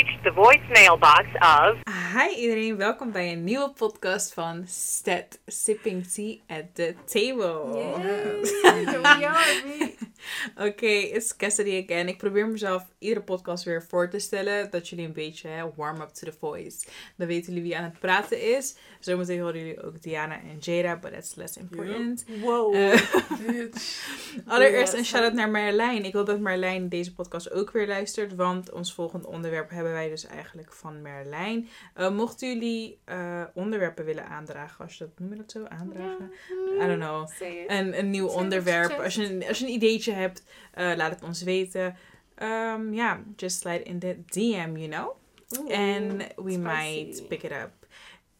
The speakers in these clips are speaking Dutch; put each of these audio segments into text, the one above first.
reached the voicemail box of. Hi iedereen, welkom bij een nieuwe podcast van Stat Sipping Tea at the Table. Oké, it's Cassidy again. Ik probeer mezelf iedere podcast weer voor te stellen. Dat jullie een beetje hè, warm up to the voice. Dan weten jullie wie aan het praten is. Zometeen horen jullie ook Diana en Jada, but that's less important. Wow. Eh, allereerst een shout-out naar Marlijn. Ik wil dat Marlijn deze podcast ook weer luistert. Want ons volgende onderwerp hebben wij dus eigenlijk van Marlijn. Eh, mochten jullie eh, onderwerpen willen aandragen, als je dat noem je dat zo, aandragen? I don't know. Een, een nieuw onderwerp. Als je, een- als je een ideetje hebt, eh, laat het ons weten. Um, Ja, just slide in the DM, you know. And we might pick it up.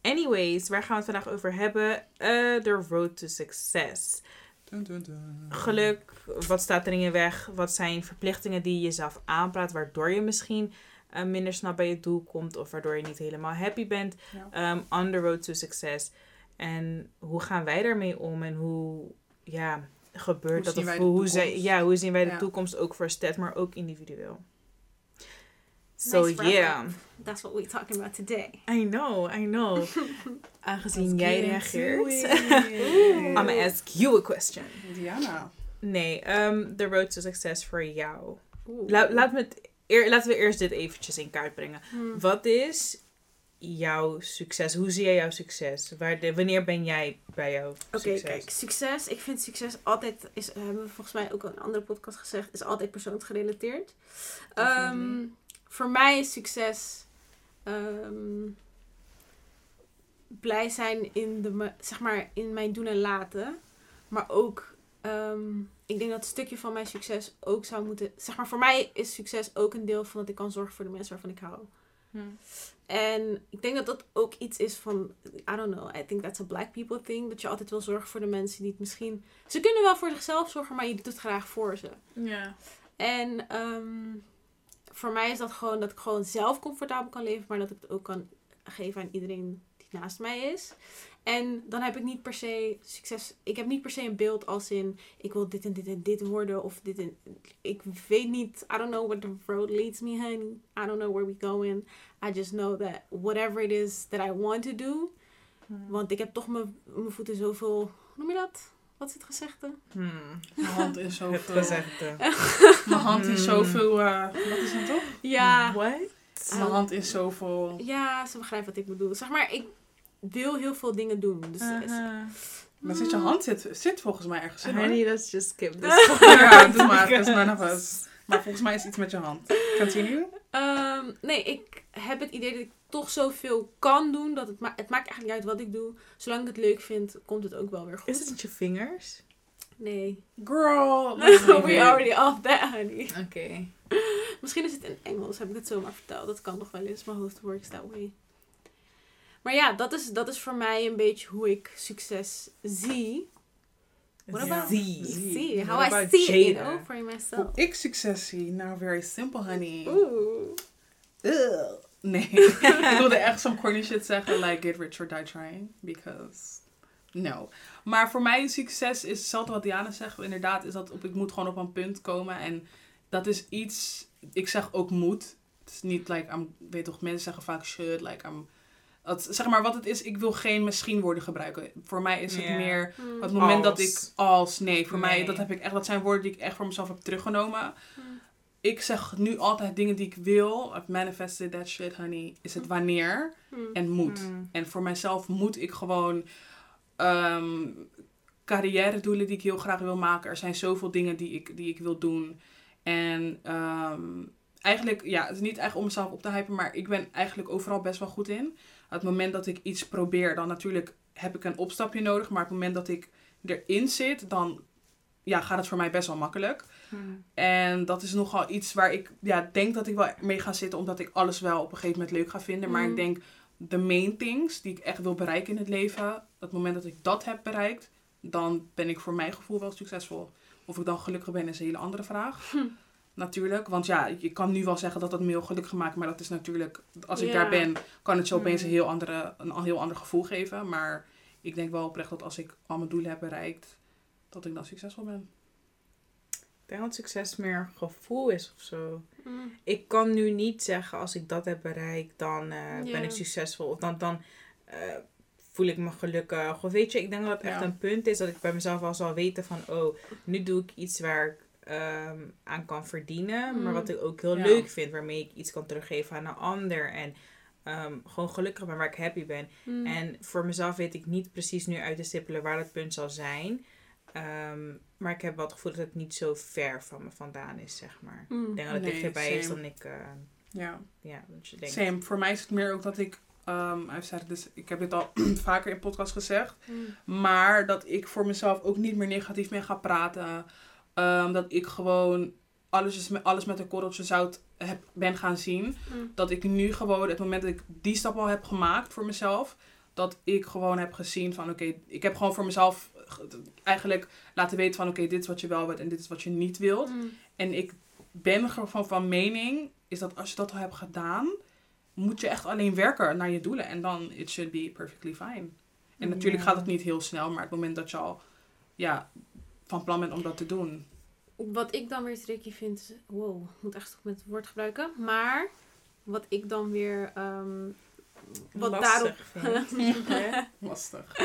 Anyways, waar gaan we het vandaag over hebben? Eh, the road to success. Dun, dun, dun. Geluk, wat staat er in je weg? Wat zijn verplichtingen die je jezelf aanpraat, waardoor je misschien eh, minder snel bij je doel komt of waardoor je niet helemaal happy bent? Ja. um, on the road to success. En hoe gaan wij daarmee om en hoe ja, gebeurt Hoe dat? Of hoe, zij, ja, hoe zien wij de toekomst ook voor Stat, maar ook individueel? So Nice yeah, That's what we're talking about today. I know, I know. Aangezien jij reageert. I'm gonna ask you a question. Diana. Nee, um, the road to success voor jou. Oeh. La- laat me eer- laten we eerst dit eventjes in kaart brengen. Hmm. Wat is jouw succes? Hoe zie jij jouw succes? Waar de, wanneer ben jij bij jouw Oké, succes? kijk, succes. Ik vind succes altijd, is, hebben we volgens mij ook in een andere podcast gezegd, is altijd persoonsgerelateerd. Ehm, voor mij is succes ehm, blij zijn in, de, zeg maar, in mijn doen en laten. Maar ook, ehm, ik denk dat een stukje van mijn succes ook zou moeten... Zeg maar, voor mij is succes ook een deel van dat ik kan zorgen voor de mensen waarvan ik hou. Hmm. En ik denk dat dat ook iets is van, I don't know, I think that's a black people thing. Dat je altijd wil zorgen voor de mensen die het misschien... Ze kunnen wel voor zichzelf zorgen, maar je doet het graag voor ze. Ja. En ehm, voor mij is dat gewoon dat ik gewoon zelf comfortabel kan leven, maar dat ik het ook kan geven aan iedereen die naast mij is. En dan heb ik niet per se succes. Ik heb niet per se een beeld als in ik wil dit en dit en dit worden of dit en ik weet niet. I don't know where the road leads me, honey. I don't know where we going. I just know that whatever it is that I want to do, want ik heb toch mijn mijn voeten zoveel. Hoe noem je dat? Wat is het gezegde? Hmm. Mijn hand is Het zoveel. gezegde. Mijn hand is Hmm. zoveel. eh, wat is dat toch? Ja. What? Mijn hand is zoveel. Ja, ze begrijpt wat ik bedoel. Zeg maar, ik wil heel veel dingen doen. Dus Uh-huh. Maar zit je hand zit, zit volgens mij ergens in. hoor. Honey, let's just skip this. Ja, doe maar. Because none of us. Maar volgens mij is iets met je hand. Continue. Ehm, nee, ik heb het idee dat ik toch zoveel kan doen. Dat het, ma het maakt eigenlijk niet uit wat ik doe. Zolang ik het leuk vind, komt het ook wel weer goed. Is het met je vingers? Nee. Girl. We already off that, honey. Oké. Misschien is het in Engels, heb ik het zomaar verteld. Dat kan nog wel eens. Mijn hoofd works that way. Maar ja, dat is, dat is voor mij een beetje hoe ik succes zie. What about Zie. How I see it, you know, for myself. Hoe ik succes zie? Nou, very simple, honey. Oeh. Ugh. Nee. ik wilde echt zo'n corny shit zeggen. Like, get rich or die trying. Because... No. Maar voor mij succes is hetzelfde wat Diana zegt. Inderdaad, is dat op, ik moet gewoon op een punt komen. En dat is iets... Ik zeg ook moet. Het is niet like, I'm, weet toch, mensen zeggen vaak should. Like, I'm... Dat, zeg maar wat het is, ik wil geen misschien woorden gebruiken. Voor mij is het meer Hmm. het moment dat ik als nee, voor mij dat heb ik echt dat zijn woorden die ik echt voor mezelf heb teruggenomen. Hmm. Ik zeg nu altijd dingen die ik wil. I've manifested that shit, honey. Is het wanneer Hmm. en moet. En voor mijzelf moet ik gewoon ehm carrière doelen die ik heel graag wil maken. Er zijn zoveel dingen die ik, die ik wil doen. En ehm, eigenlijk, ja, het is niet echt om mezelf op te hypen, maar ik ben eigenlijk overal best wel goed in. Het moment dat ik iets probeer, dan natuurlijk heb ik een opstapje nodig. Maar op het moment dat ik erin zit, dan ja, gaat het voor mij best wel makkelijk. Hmm. En dat is nogal iets waar ik ja, denk dat ik wel mee ga zitten, omdat ik alles wel op een gegeven moment leuk ga vinden. Maar ik denk, de main things die ik echt wil bereiken in het leven, het moment dat ik dat heb bereikt, dan ben ik voor mijn gevoel wel succesvol. Of ik dan gelukkig ben, is een hele andere vraag. Natuurlijk, want ja, je kan nu wel zeggen dat dat me heel gelukkig maakt, maar dat is natuurlijk, als ik Ja. daar ben, kan het zo opeens Mm. een heel, andere, een heel ander gevoel geven. Maar ik denk wel oprecht dat als ik al mijn doelen heb bereikt, dat ik dan succesvol ben. denk dat succes meer gevoel is of zo. Mm. Ik kan nu niet zeggen als ik dat heb bereikt, dan eh, ben ik succesvol. Of dan, dan eh, voel ik me gelukkig. Of weet je, ik denk dat het echt Ja. een punt is dat ik bij mezelf al zal weten van, oh, nu doe ik iets waar ik ehm, aan kan verdienen. Maar Mm. wat ik ook heel Ja. leuk vind, waarmee ik iets kan teruggeven aan een ander. En ehm, gewoon gelukkig ben waar ik happy ben. Mm. En voor mezelf weet ik niet precies nu uit te stippelen waar dat punt zal zijn. Ehm, maar ik heb wel het gevoel dat het niet zo ver van me vandaan is, zeg maar. Mm. Ik denk dat het Nee, dichterbij is dan ik, Ja. ja, dat je denkt. Same. Voor mij is het meer ook dat ik... this, ik heb dit al vaker in podcast gezegd. Mm. Maar dat ik voor mezelf ook niet meer negatief mee ga praten. Ehm, dat ik gewoon alles, is met, alles met een korreltje zout heb, ben gaan zien. Mm. Dat ik nu gewoon, het moment dat ik die stap al heb gemaakt voor mezelf. Dat ik gewoon heb gezien van oké, ik heb gewoon voor mezelf ge- eigenlijk laten weten van oké, dit is wat je wel wilt en dit is wat je niet wilt. Mm. En ik ben gewoon van mening, is dat als je dat al hebt gedaan, moet je echt alleen werken naar je doelen. En dan, it should be perfectly fine. En natuurlijk gaat het niet heel snel, maar het moment dat je al ja, van plan bent om dat te doen. Wat ik dan weer tricky vind, wow, ik moet echt stop met het woord gebruiken. Maar wat ik dan weer, ehm, wat daarop, Lastig vind. Hè? Lastig.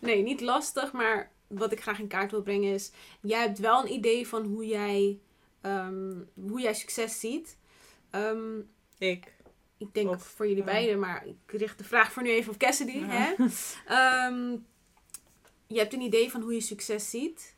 nee, niet lastig, maar wat ik graag in kaart wil brengen is, jij hebt wel een idee van hoe jij, ehm, hoe jij succes ziet. Ehm, ik. ik denk Of, voor jullie ja. beiden, maar ik richt de vraag voor nu even op Cassidy. Hè? Ehm, je hebt een idee van hoe je succes ziet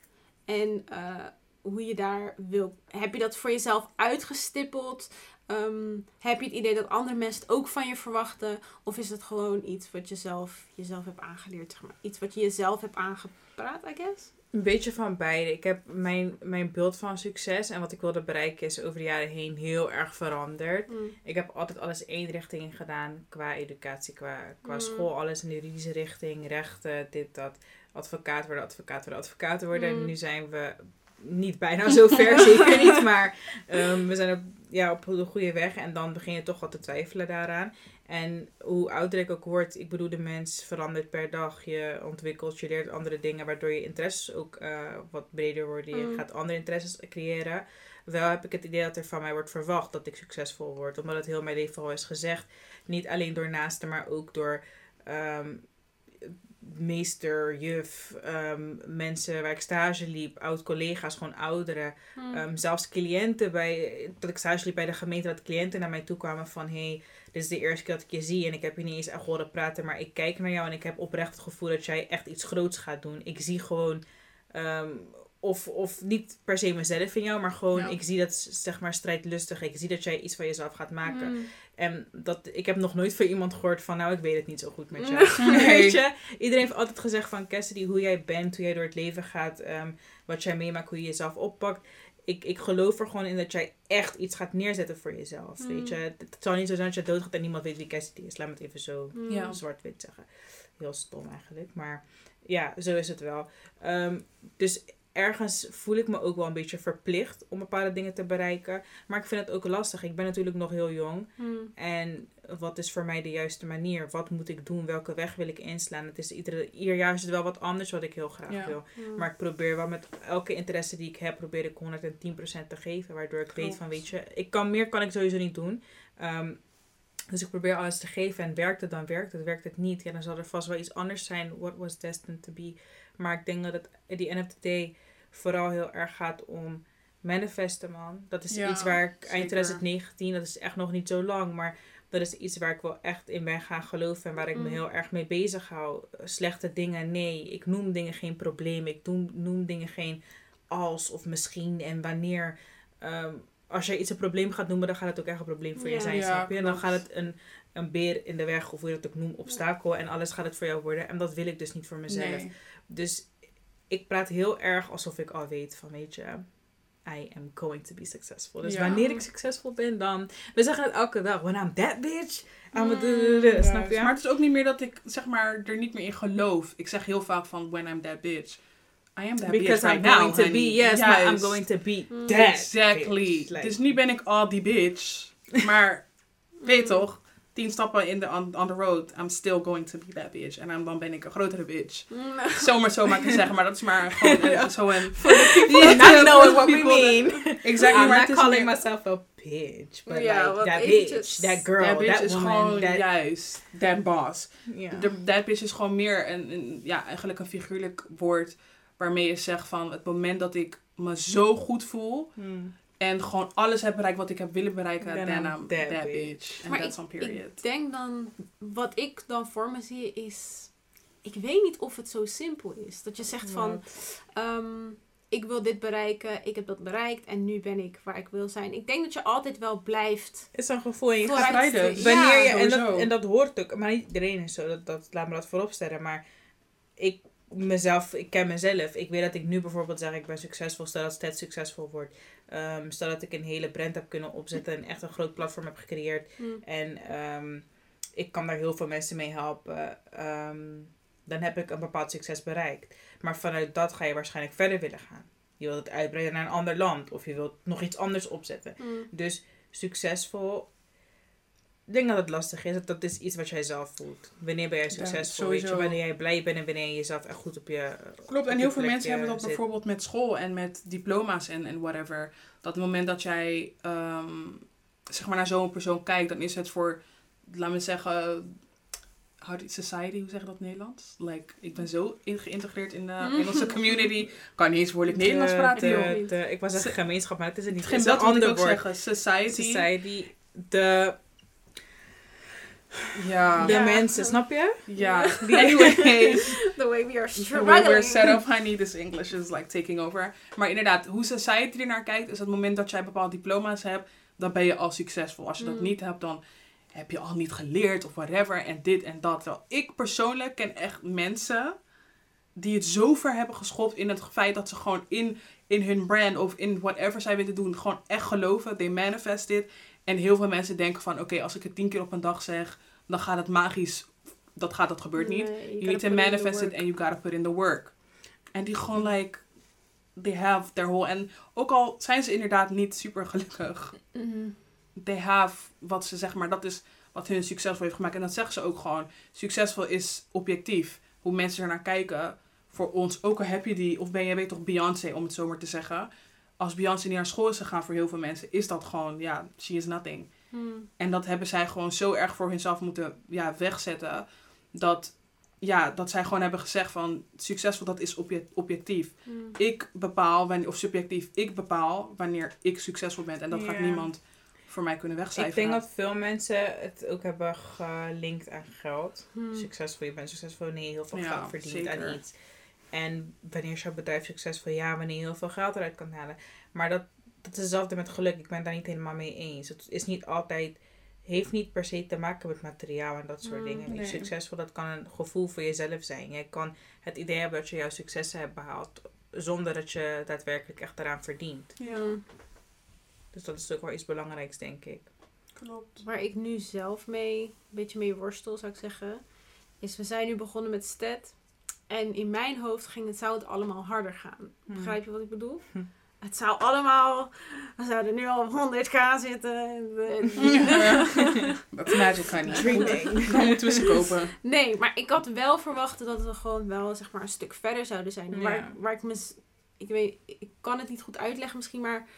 en eh, hoe je daar wil. Heb je dat voor jezelf uitgestippeld? Ehm, heb je het idee dat andere mensen het ook van je verwachten? Of is het gewoon iets wat je zelf, jezelf hebt aangeleerd? Zeg maar? Iets wat je jezelf hebt aangepraat, I guess? Een beetje van beide. Ik heb mijn, mijn beeld van succes en wat ik wilde bereiken is over de jaren heen heel erg veranderd. Mm. Ik heb altijd alles één richting gedaan qua educatie, qua, qua Mm. school. Alles in de juridische richting, rechten, dit, dat. Advocaat worden, advocaat worden, advocaat worden. Mm. En nu zijn we niet bijna zo ver, zeker niet. Maar ehm, we zijn op, ja, op de goede weg. En dan begin je toch wat te twijfelen daaraan. En hoe ouder ik ook word, ik bedoel, de mens verandert per dag. Je ontwikkelt, je leert andere dingen, waardoor je interesses ook eh, wat breder worden. Je Mm. gaat andere interesses creëren. Wel heb ik het idee dat er van mij wordt verwacht dat ik succesvol word. Omdat het heel mijn leven al is gezegd. Niet alleen door naasten, maar ook door ehm, meester, juf, ehm, mensen waar ik stage liep, oud-collega's, gewoon ouderen. Mm. Ehm, zelfs cliënten bij, dat ik stage liep bij de gemeente, dat cliënten naar mij toe kwamen van hey, dit is de eerste keer dat ik je zie en ik heb je niet eens echt horen praten, maar ik kijk naar jou en ik heb oprecht het gevoel dat jij echt iets groots gaat doen. Ik zie gewoon, ehm, of, of niet per se mezelf in jou, maar gewoon Ja. ik zie dat zeg maar strijdlustig. Ik zie dat jij iets van jezelf gaat maken. Mm. En dat, ik heb nog nooit van iemand gehoord van, nou, ik weet het niet zo goed met jou. Nee. Weet je? Iedereen heeft altijd gezegd van, Cassidy, hoe jij bent, hoe jij door het leven gaat, ehm, wat jij meemaakt, hoe je jezelf oppakt. Ik, ik geloof er gewoon in dat jij echt iets gaat neerzetten voor jezelf. Mm. Weet je? Het zal niet zo zijn dat je doodgaat en niemand weet wie Cassidy is. Laat me het even zo Mm. Ja. zwart-wit zeggen. Heel stom eigenlijk. Maar ja, zo is het wel. Ehm, dus ergens voel ik me ook wel een beetje verplicht om bepaalde dingen te bereiken. Maar ik vind het ook lastig. Ik ben natuurlijk nog heel jong. Mm. En wat is voor mij de juiste manier? Wat moet ik doen? Welke weg wil ik inslaan? Het is iedere, ieder jaar is het wel wat anders wat ik heel graag Ja. wil. Mm. Maar ik probeer wel met elke interesse die ik heb, probeer ik 110% te geven. Waardoor ik weet van, weet je, ik kan meer kan ik sowieso niet doen. Ehm, dus ik probeer alles te geven. En werkt het, dan werkt het. Werkt het niet, ja, dan zal er vast wel iets anders zijn. What was destined to be. Maar ik denk dat het the day vooral heel erg gaat om manifesten, man. Dat is Ja, iets waar ik eind zeker. 2019, dat is echt nog niet zo lang, maar dat is iets waar ik wel echt in ben gaan geloven en waar ik me Mm. heel erg mee bezig hou. Slechte dingen, nee. Ik noem dingen geen probleem. Ik noem, noem dingen geen als of misschien en wanneer. Ehm, als je iets een probleem gaat noemen, dan gaat het ook echt een probleem voor je zijn, Ja, snap je? En dan gaat het een, een beer in de weg, of hoe je dat ook noemt, obstakel. En alles gaat het voor jou worden. En dat wil ik dus niet voor mezelf. Nee. Dus ik praat heel erg alsof ik al weet van, weet je, I am going to be successful. Dus Ja. wanneer ik succesvol ben, dan... We zeggen het elke dag. When I'm that bitch, I'm a. Snap je? Maar het is ook niet meer dat ik zeg maar er niet meer in geloof. Ik zeg heel vaak van when I'm that bitch. I am that bitch Because right I'm now, going to honey. be, yes, but I'm going to be Mm. that Exactly. bitch. Like- Dus nu ben ik al die bitch. Maar weet toch, tien stappen in de, on, on the road, I'm still going to be that bitch. En dan, ben ik een grotere bitch. Mm. Zomaar zo maar te zeggen, maar dat is maar gewoon een- zo een... You're not knowing what we mean. Exactly, I'm maar not calling meer- myself a bitch. But Ja, like, that bitch, that girl, that bitch that is woman, gewoon that... juist that boss. That bitch is gewoon meer een, een, ja, eigenlijk een figuurlijk woord waarmee je zegt van het moment dat ik me zo goed voel Hmm. en gewoon alles heb bereikt wat ik heb willen bereiken, Then then I'm that that, bitch. bitch. And Maar that's on period. Ik denk dan, wat ik dan voor me zie is, ik weet niet of het zo simpel is. Dat je zegt van, ehm, ik wil dit bereiken, ik heb dat bereikt en nu ben ik waar ik wil zijn. Ik denk dat je altijd wel blijft. Het is een gevoel en je gaat. Wanneer Ja, je, en, dat, en dat hoort ook, maar niet iedereen is zo, dat, dat, laat me dat voorop stellen. Maar ik, mezelf, ik ken mezelf. Ik weet dat ik nu bijvoorbeeld zeg, ik ben succesvol, stel dat Sted succesvol wordt. Ehm, stel dat ik een hele brand heb kunnen opzetten en echt een groot platform heb gecreëerd. Hm. En ehm, ik kan daar heel veel mensen mee helpen. ehm, dan heb ik een bepaald succes bereikt. Maar vanuit dat ga je waarschijnlijk verder willen gaan. Je wilt het uitbreiden naar een ander land. Of je wilt nog iets anders opzetten. Hm. Dus succesvol. Ik denk dat het lastig is. Dat, dat is iets wat jij zelf voelt. Wanneer ben jij succesvol? weet je, wanneer jij blij bent en wanneer je jezelf echt goed op je. Klopt, op en heel veel mensen hebben dat zit. bijvoorbeeld met school en met diploma's en, en whatever. Dat moment dat jij ehm, zeg maar naar zo'n persoon kijkt, dan is het voor, laten we zeggen, how society, hoe zeg je dat in Nederlands? Like, ik ben zo geïntegreerd in de Engelse community, kan niet eens woordelijk Nederlands De- praten, joh. ik was zeggen gemeenschap, maar het is het niet. Geen Het is een dat ander ook woord. zeggen. Society. Society. De, Ja. de Ja. mensen, snap je? Ja. Anyways. The way we are The way we're struggling. set up, honey, this English is like taking over. Maar inderdaad, hoe society er naar kijkt, is het moment dat jij bepaalde diploma's hebt, dan ben je al succesvol. Als je dat Mm. niet hebt, dan heb je al niet geleerd of whatever en dit en dat. Terwijl ik persoonlijk ken echt mensen die het zo ver hebben geschopt in het feit dat ze gewoon in, in hun brand of in whatever zij willen doen, gewoon echt geloven. They manifest it. En heel veel mensen denken van, oké, als ik het tien keer op een dag zeg, dan gaat het magisch. Dat gaat, dat gebeurt niet. Nee, You need to manifest it and you gotta put in the work. En die gewoon like, they have their whole... En ook al zijn ze inderdaad niet super gelukkig, Mhm. they have wat ze zeg maar, dat is wat hun succesvol heeft gemaakt. En dat zeggen ze ook gewoon. Succesvol is objectief. Hoe mensen er naar kijken. Voor ons, ook al heb je die, of ben je weet toch Beyoncé, om het zo maar te zeggen. Als Beyoncé niet naar school is gegaan voor heel veel mensen, is dat gewoon, ja, she is nothing. Hm. En dat hebben zij gewoon zo erg voor hunzelf moeten ja, wegzetten. Dat, ja, dat zij gewoon hebben gezegd van succesvol, dat is obje- objectief. Hm. Ik bepaal, wanneer, of subjectief, ik bepaal wanneer ik succesvol ben. En dat gaat niemand voor mij kunnen Ik wegcijferen. denk dat veel mensen het ook hebben gelinkt aan geld. Hm. Succesvol, je bent succesvol je heel veel Ja, geld verdient aan iets. En wanneer is jouw bedrijf succesvol? Ja, wanneer je heel veel geld eruit kan halen. Maar dat, dat is hetzelfde met geluk. Ik ben het daar niet helemaal mee eens. Het is niet altijd, heeft niet per se te maken met materiaal en dat soort Mm, dingen. nee. Succesvol, dat kan een gevoel voor jezelf zijn. Je kan het idee hebben dat je jouw successen hebt behaald. Zonder dat je daadwerkelijk echt eraan verdient. Ja, Dus dat is ook wel iets belangrijks, denk ik. klopt. Waar ik nu zelf mee, een beetje mee worstel, zou ik zeggen, is we zijn nu begonnen met STED. En in mijn hoofd ging het, zou het allemaal harder gaan. Begrijp je wat ik bedoel? Hm. Het zou allemaal, we zouden nu al op 100k zitten. En, That's magic. Dreaming. Dan moeten we ze kopen. Nee, maar ik had wel verwacht dat we gewoon wel zeg maar een stuk verder zouden zijn. Ja. Waar, waar ik me, ik weet, ik kan het niet goed uitleggen misschien, maar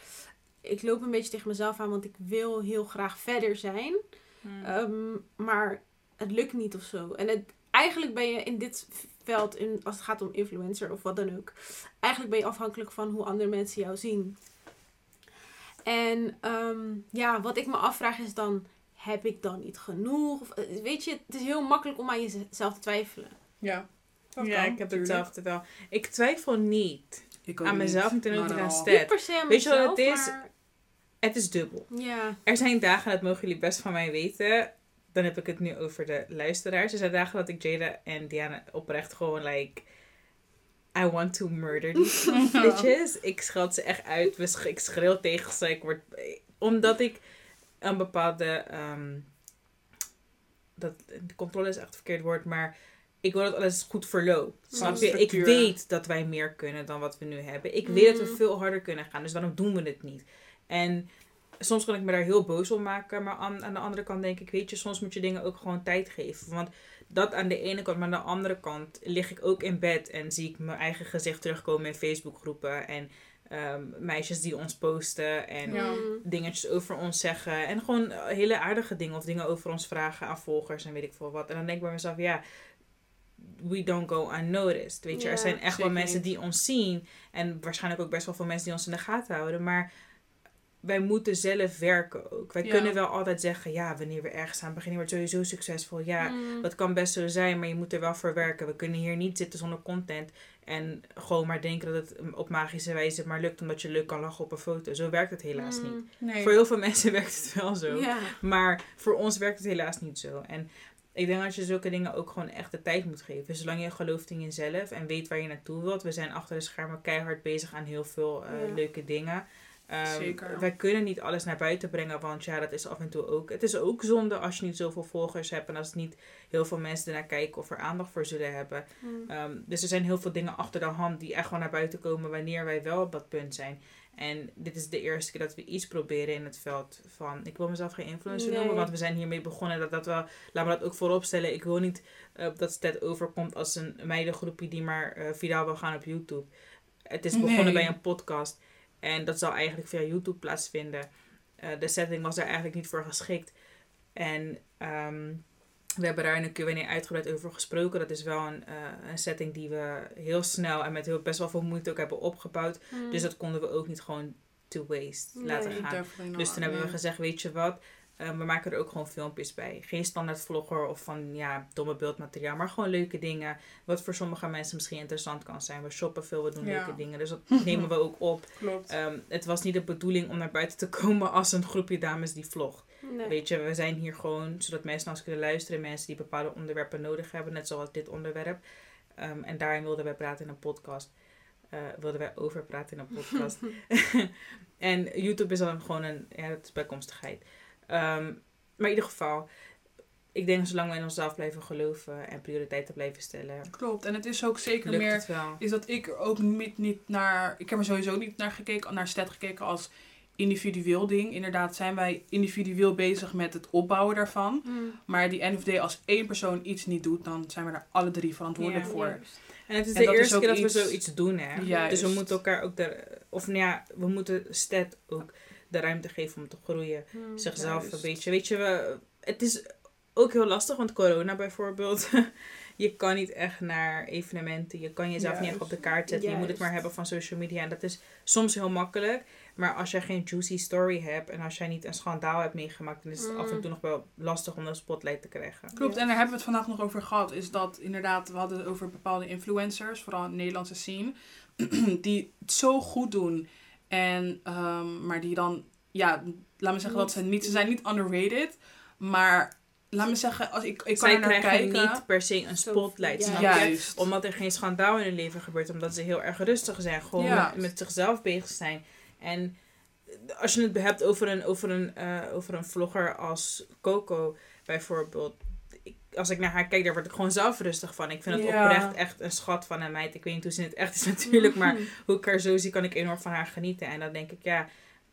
ik loop een beetje tegen mezelf aan, want ik wil heel graag verder zijn. Hmm. Ehm, maar het lukt niet of zo. En het, eigenlijk ben je in dit veld, in, als het gaat om influencer of wat dan ook, eigenlijk ben je afhankelijk van hoe andere mensen jou zien. En ehm, ja, wat ik me afvraag is dan, heb ik dan niet genoeg? Of, eh, weet je, het is heel makkelijk om aan jezelf te twijfelen. Ja. Dat ja, kan, ik heb hetzelfde wel. Ik twijfel niet Ik aan niet. mezelf ten. Niet aan Weet je wat het is? maar- Het is dubbel. Ja. Er zijn dagen, dat mogen jullie best van mij weten. Dan heb ik het nu over de luisteraars. Er zijn dagen dat ik Jada en Diana oprecht gewoon like... I want to murder these bitches. Ik scheld ze echt uit. Ik schreeuw tegen ze. Ik word... Omdat ik een bepaalde... ehm, dat, de controle is echt het verkeerd woord, maar... Ik wil dat alles goed verloopt. Snap je? Ik weet dat wij meer kunnen dan wat we nu hebben. Ik weet dat we Mm. veel harder kunnen gaan. Dus waarom doen we het niet? En soms kan ik me daar heel boos om maken. Maar aan, aan de andere kant denk ik, weet je, soms moet je dingen ook gewoon tijd geven. Want dat aan de ene kant, maar aan de andere kant lig ik ook in bed en zie ik mijn eigen gezicht terugkomen in Facebookgroepen. En ehm, meisjes die ons posten en Ja. Dingetjes over ons zeggen. En gewoon hele aardige dingen of dingen over ons vragen aan volgers en weet ik veel wat. En dan denk ik bij mezelf, ja, we don't go unnoticed. Weet je, er zijn echt wel mensen niet. die ons zien. En waarschijnlijk ook best wel veel mensen die ons in de gaten houden. Maar wij moeten zelf werken ook. Wij Ja. kunnen wel altijd zeggen, ja, wanneer we ergens aan beginnen, wordt sowieso succesvol. Ja, Mm. dat kan best zo zijn, maar je moet er wel voor werken. We kunnen hier niet zitten zonder content en gewoon maar denken dat het op magische wijze maar lukt omdat je leuk kan lachen op een foto. Zo werkt het helaas Mm. niet. Nee. Voor heel veel mensen werkt het wel zo. Ja. Maar voor ons werkt het helaas niet zo. En ik denk dat je zulke dingen ook gewoon echt de tijd moet geven. Zolang je gelooft in jezelf en weet waar je naartoe wilt. We zijn achter de schermen keihard bezig aan heel veel eh, Ja. leuke dingen. Ehm, Zeker. Wij kunnen niet alles naar buiten brengen, want ja, dat is af en toe ook. Het is ook zonde als je niet zoveel volgers hebt en als niet heel veel mensen ernaar kijken of er aandacht voor zullen hebben. Mm. Ehm, dus er zijn heel veel dingen achter de hand die echt wel naar buiten komen wanneer wij wel op dat punt zijn. En dit is de eerste keer dat we iets proberen in het veld van. Ik wil mezelf geen influencer Nee. noemen, want we zijn hiermee begonnen. Dat, dat wel, laat me dat ook voorop stellen. Ik wil niet eh, dat het overkomt als een meidengroepje die maar viraal wil gaan op YouTube. Het is begonnen Nee. bij een podcast. En dat zal eigenlijk via YouTube plaatsvinden. Eh, de setting was daar eigenlijk niet voor geschikt. En ehm, we hebben daar in een Q&A uitgebreid over gesproken. Dat is wel een, eh, een setting die we heel snel en met heel, best wel veel moeite ook hebben opgebouwd. Mm. Dus dat konden we ook niet gewoon to waste Nee. laten gaan. Dus toen hebben we gezegd, weet je wat, eh, we maken er ook gewoon filmpjes bij. Geen standaard vlogger of van ja, domme beeldmateriaal, maar gewoon leuke dingen. Wat voor sommige mensen misschien interessant kan zijn. We shoppen veel, we doen Ja. leuke dingen. Dus dat nemen we ook op. Klopt. Ehm, het was niet de bedoeling om naar buiten te komen als een groepje dames die vlogt. Nee. Weet je, we zijn hier gewoon zodat mensen naar ons kunnen luisteren. Mensen die bepaalde onderwerpen nodig hebben, net zoals dit onderwerp. Ehm, en daarin wilden wij praten in een podcast. Eh, wilden wij over praten in een podcast. en YouTube is dan gewoon een, ja, dat is bijkomstigheid. Ehm, maar in ieder geval, ik denk zolang we in onszelf blijven geloven en prioriteiten blijven stellen, Klopt. En het is ook zeker meer is dat ik er ook niet, niet naar. Ik heb er sowieso niet naar gekeken, naar Stet gekeken als individueel ding. Inderdaad, zijn wij individueel bezig met het opbouwen daarvan. Mm. Maar die end of day, als één persoon iets niet doet, dan zijn we daar alle drie verantwoordelijk Ja. voor. Juist. En het is En de is eerste keer dat iets- we zoiets doen, hè? Juist. Dus we moeten elkaar ook de, of nou ja, we moeten Stet ook de ruimte geven om te groeien. Mm. Zichzelf Juist. een beetje, weet je, we, het is ook heel lastig, want corona bijvoorbeeld. je kan niet echt naar evenementen, je kan jezelf niet echt op de kaart zetten. Je moet het maar hebben van social media en dat is soms heel makkelijk. Maar als jij geen juicy story hebt en als jij niet een schandaal hebt meegemaakt, dan is het Mm. af en toe nog wel lastig om de spotlight te krijgen. Klopt, en daar hebben we het vandaag nog over gehad. Is dat inderdaad, we hadden het over bepaalde influencers, vooral in de Nederlandse scene, die het zo goed doen. En, ehm, maar die dan, ja, laat me zeggen dat ze niet, ze zijn niet underrated, maar laat me zeggen, als ik, ik kan Zij er naar krijgen kijken. niet per se een Zo- spotlight, ja. snap je? Omdat er geen schandaal in hun leven gebeurt. Omdat ze heel erg rustig zijn. Gewoon Ja. met, met zichzelf bezig zijn. En als je het hebt over een, over een, eh, over een vlogger als Coco bijvoorbeeld. Als ik naar haar kijk, daar word ik gewoon zelf rustig van. Ik vind het Ja. oprecht echt een schat van een meid. Ik weet niet hoe ze in het echt is natuurlijk. Maar Mm. hoe ik haar zo zie, kan ik enorm van haar genieten. En dan denk ik, ja,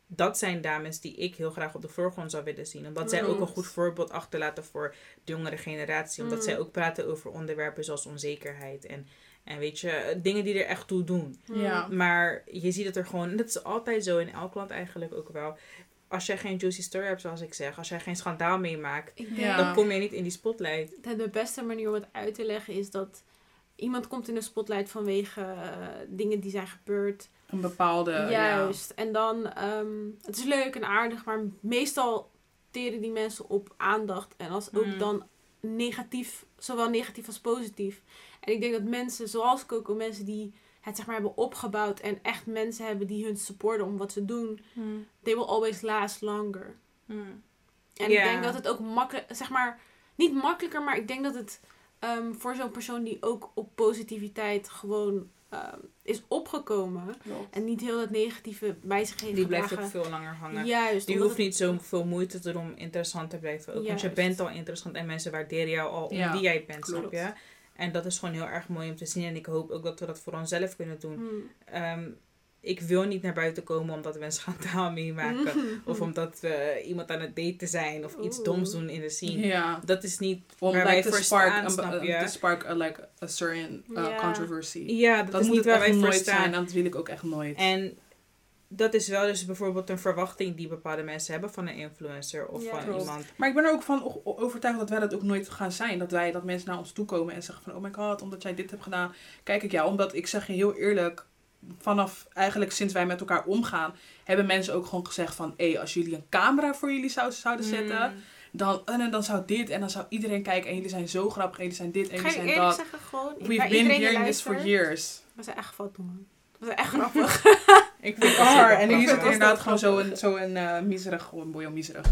dat zijn dames die ik heel graag op de voorgrond zou willen zien. Omdat zij ook een goed voorbeeld achterlaten voor de jongere generatie. Omdat Mm. zij ook praten over onderwerpen zoals onzekerheid. En, en weet je, dingen die er echt toe doen. Ja. Maar je ziet het er gewoon, en dat is altijd zo in elk land eigenlijk ook wel. Als jij geen juicy story hebt, zoals ik zeg, als jij geen schandaal meemaakt, Ja. dan kom je niet in die spotlight. de beste manier om het uit te leggen is dat iemand komt in de spotlight vanwege eh, dingen die zijn gebeurd. Een bepaalde, ja. Juist. En dan, ehm, het is leuk en aardig, maar meestal teren die mensen op aandacht. En als ook Mm. dan negatief, zowel negatief als positief. En ik denk dat mensen, zoals Coco, mensen die het zeg maar hebben opgebouwd en echt mensen hebben die hun supporten om wat ze doen, they will always last longer. En Ja. ik denk dat het ook makkelijk, zeg maar, niet makkelijker, maar ik denk dat het ehm, voor zo'n persoon die ook op positiviteit gewoon ehm, is opgekomen Klopt. en niet heel dat negatieve bij zich heeft Die blijft ook veel langer hangen. Juist. Die hoeft niet zoveel moeite te doen om interessant te blijven. Ook, want je bent al interessant en mensen waarderen jou al om Ja, wie jij bent, snap klopt. je? En dat is gewoon heel erg mooi om te zien. En ik hoop ook dat we dat voor onszelf kunnen doen. Hmm. Ehm, ik wil niet naar buiten komen omdat we een schandaal meemaken. Of omdat we iemand aan het daten zijn of iets doms doen in de scene. Dat is niet Om waar wij like, voor spark, staan, een- snap je? to spark a, like, a certain uh, Ja. controversy. Ja, dat, Dat is moet niet waar wij voor staan. zijn. En dat wil ik ook echt nooit. En dat is wel dus bijvoorbeeld een verwachting die bepaalde mensen hebben van een influencer of Ja, van klopt. iemand. Maar ik ben er ook van overtuigd dat wij dat ook nooit gaan zijn. Dat wij, dat mensen naar ons toe komen en zeggen van, oh my god, omdat jij dit hebt gedaan, kijk ik jou. Omdat ik zeg je heel eerlijk, vanaf eigenlijk sinds wij met elkaar omgaan, hebben mensen ook gewoon gezegd van, hé, als jullie een camera voor jullie zou, zouden zetten, Mm. dan, en dan zou dit en dan zou iedereen kijken en jullie zijn zo grappig en jullie zijn dit en Ga jullie je zijn eerlijk dat. zeggen, gewoon... We've been iedereen hearing this for years. We zijn echt fout, man. We zijn echt grappig. Ik vind Car. En hier is het inderdaad gewoon zo'n zo een, eh miserig, gewoon boy, miserig.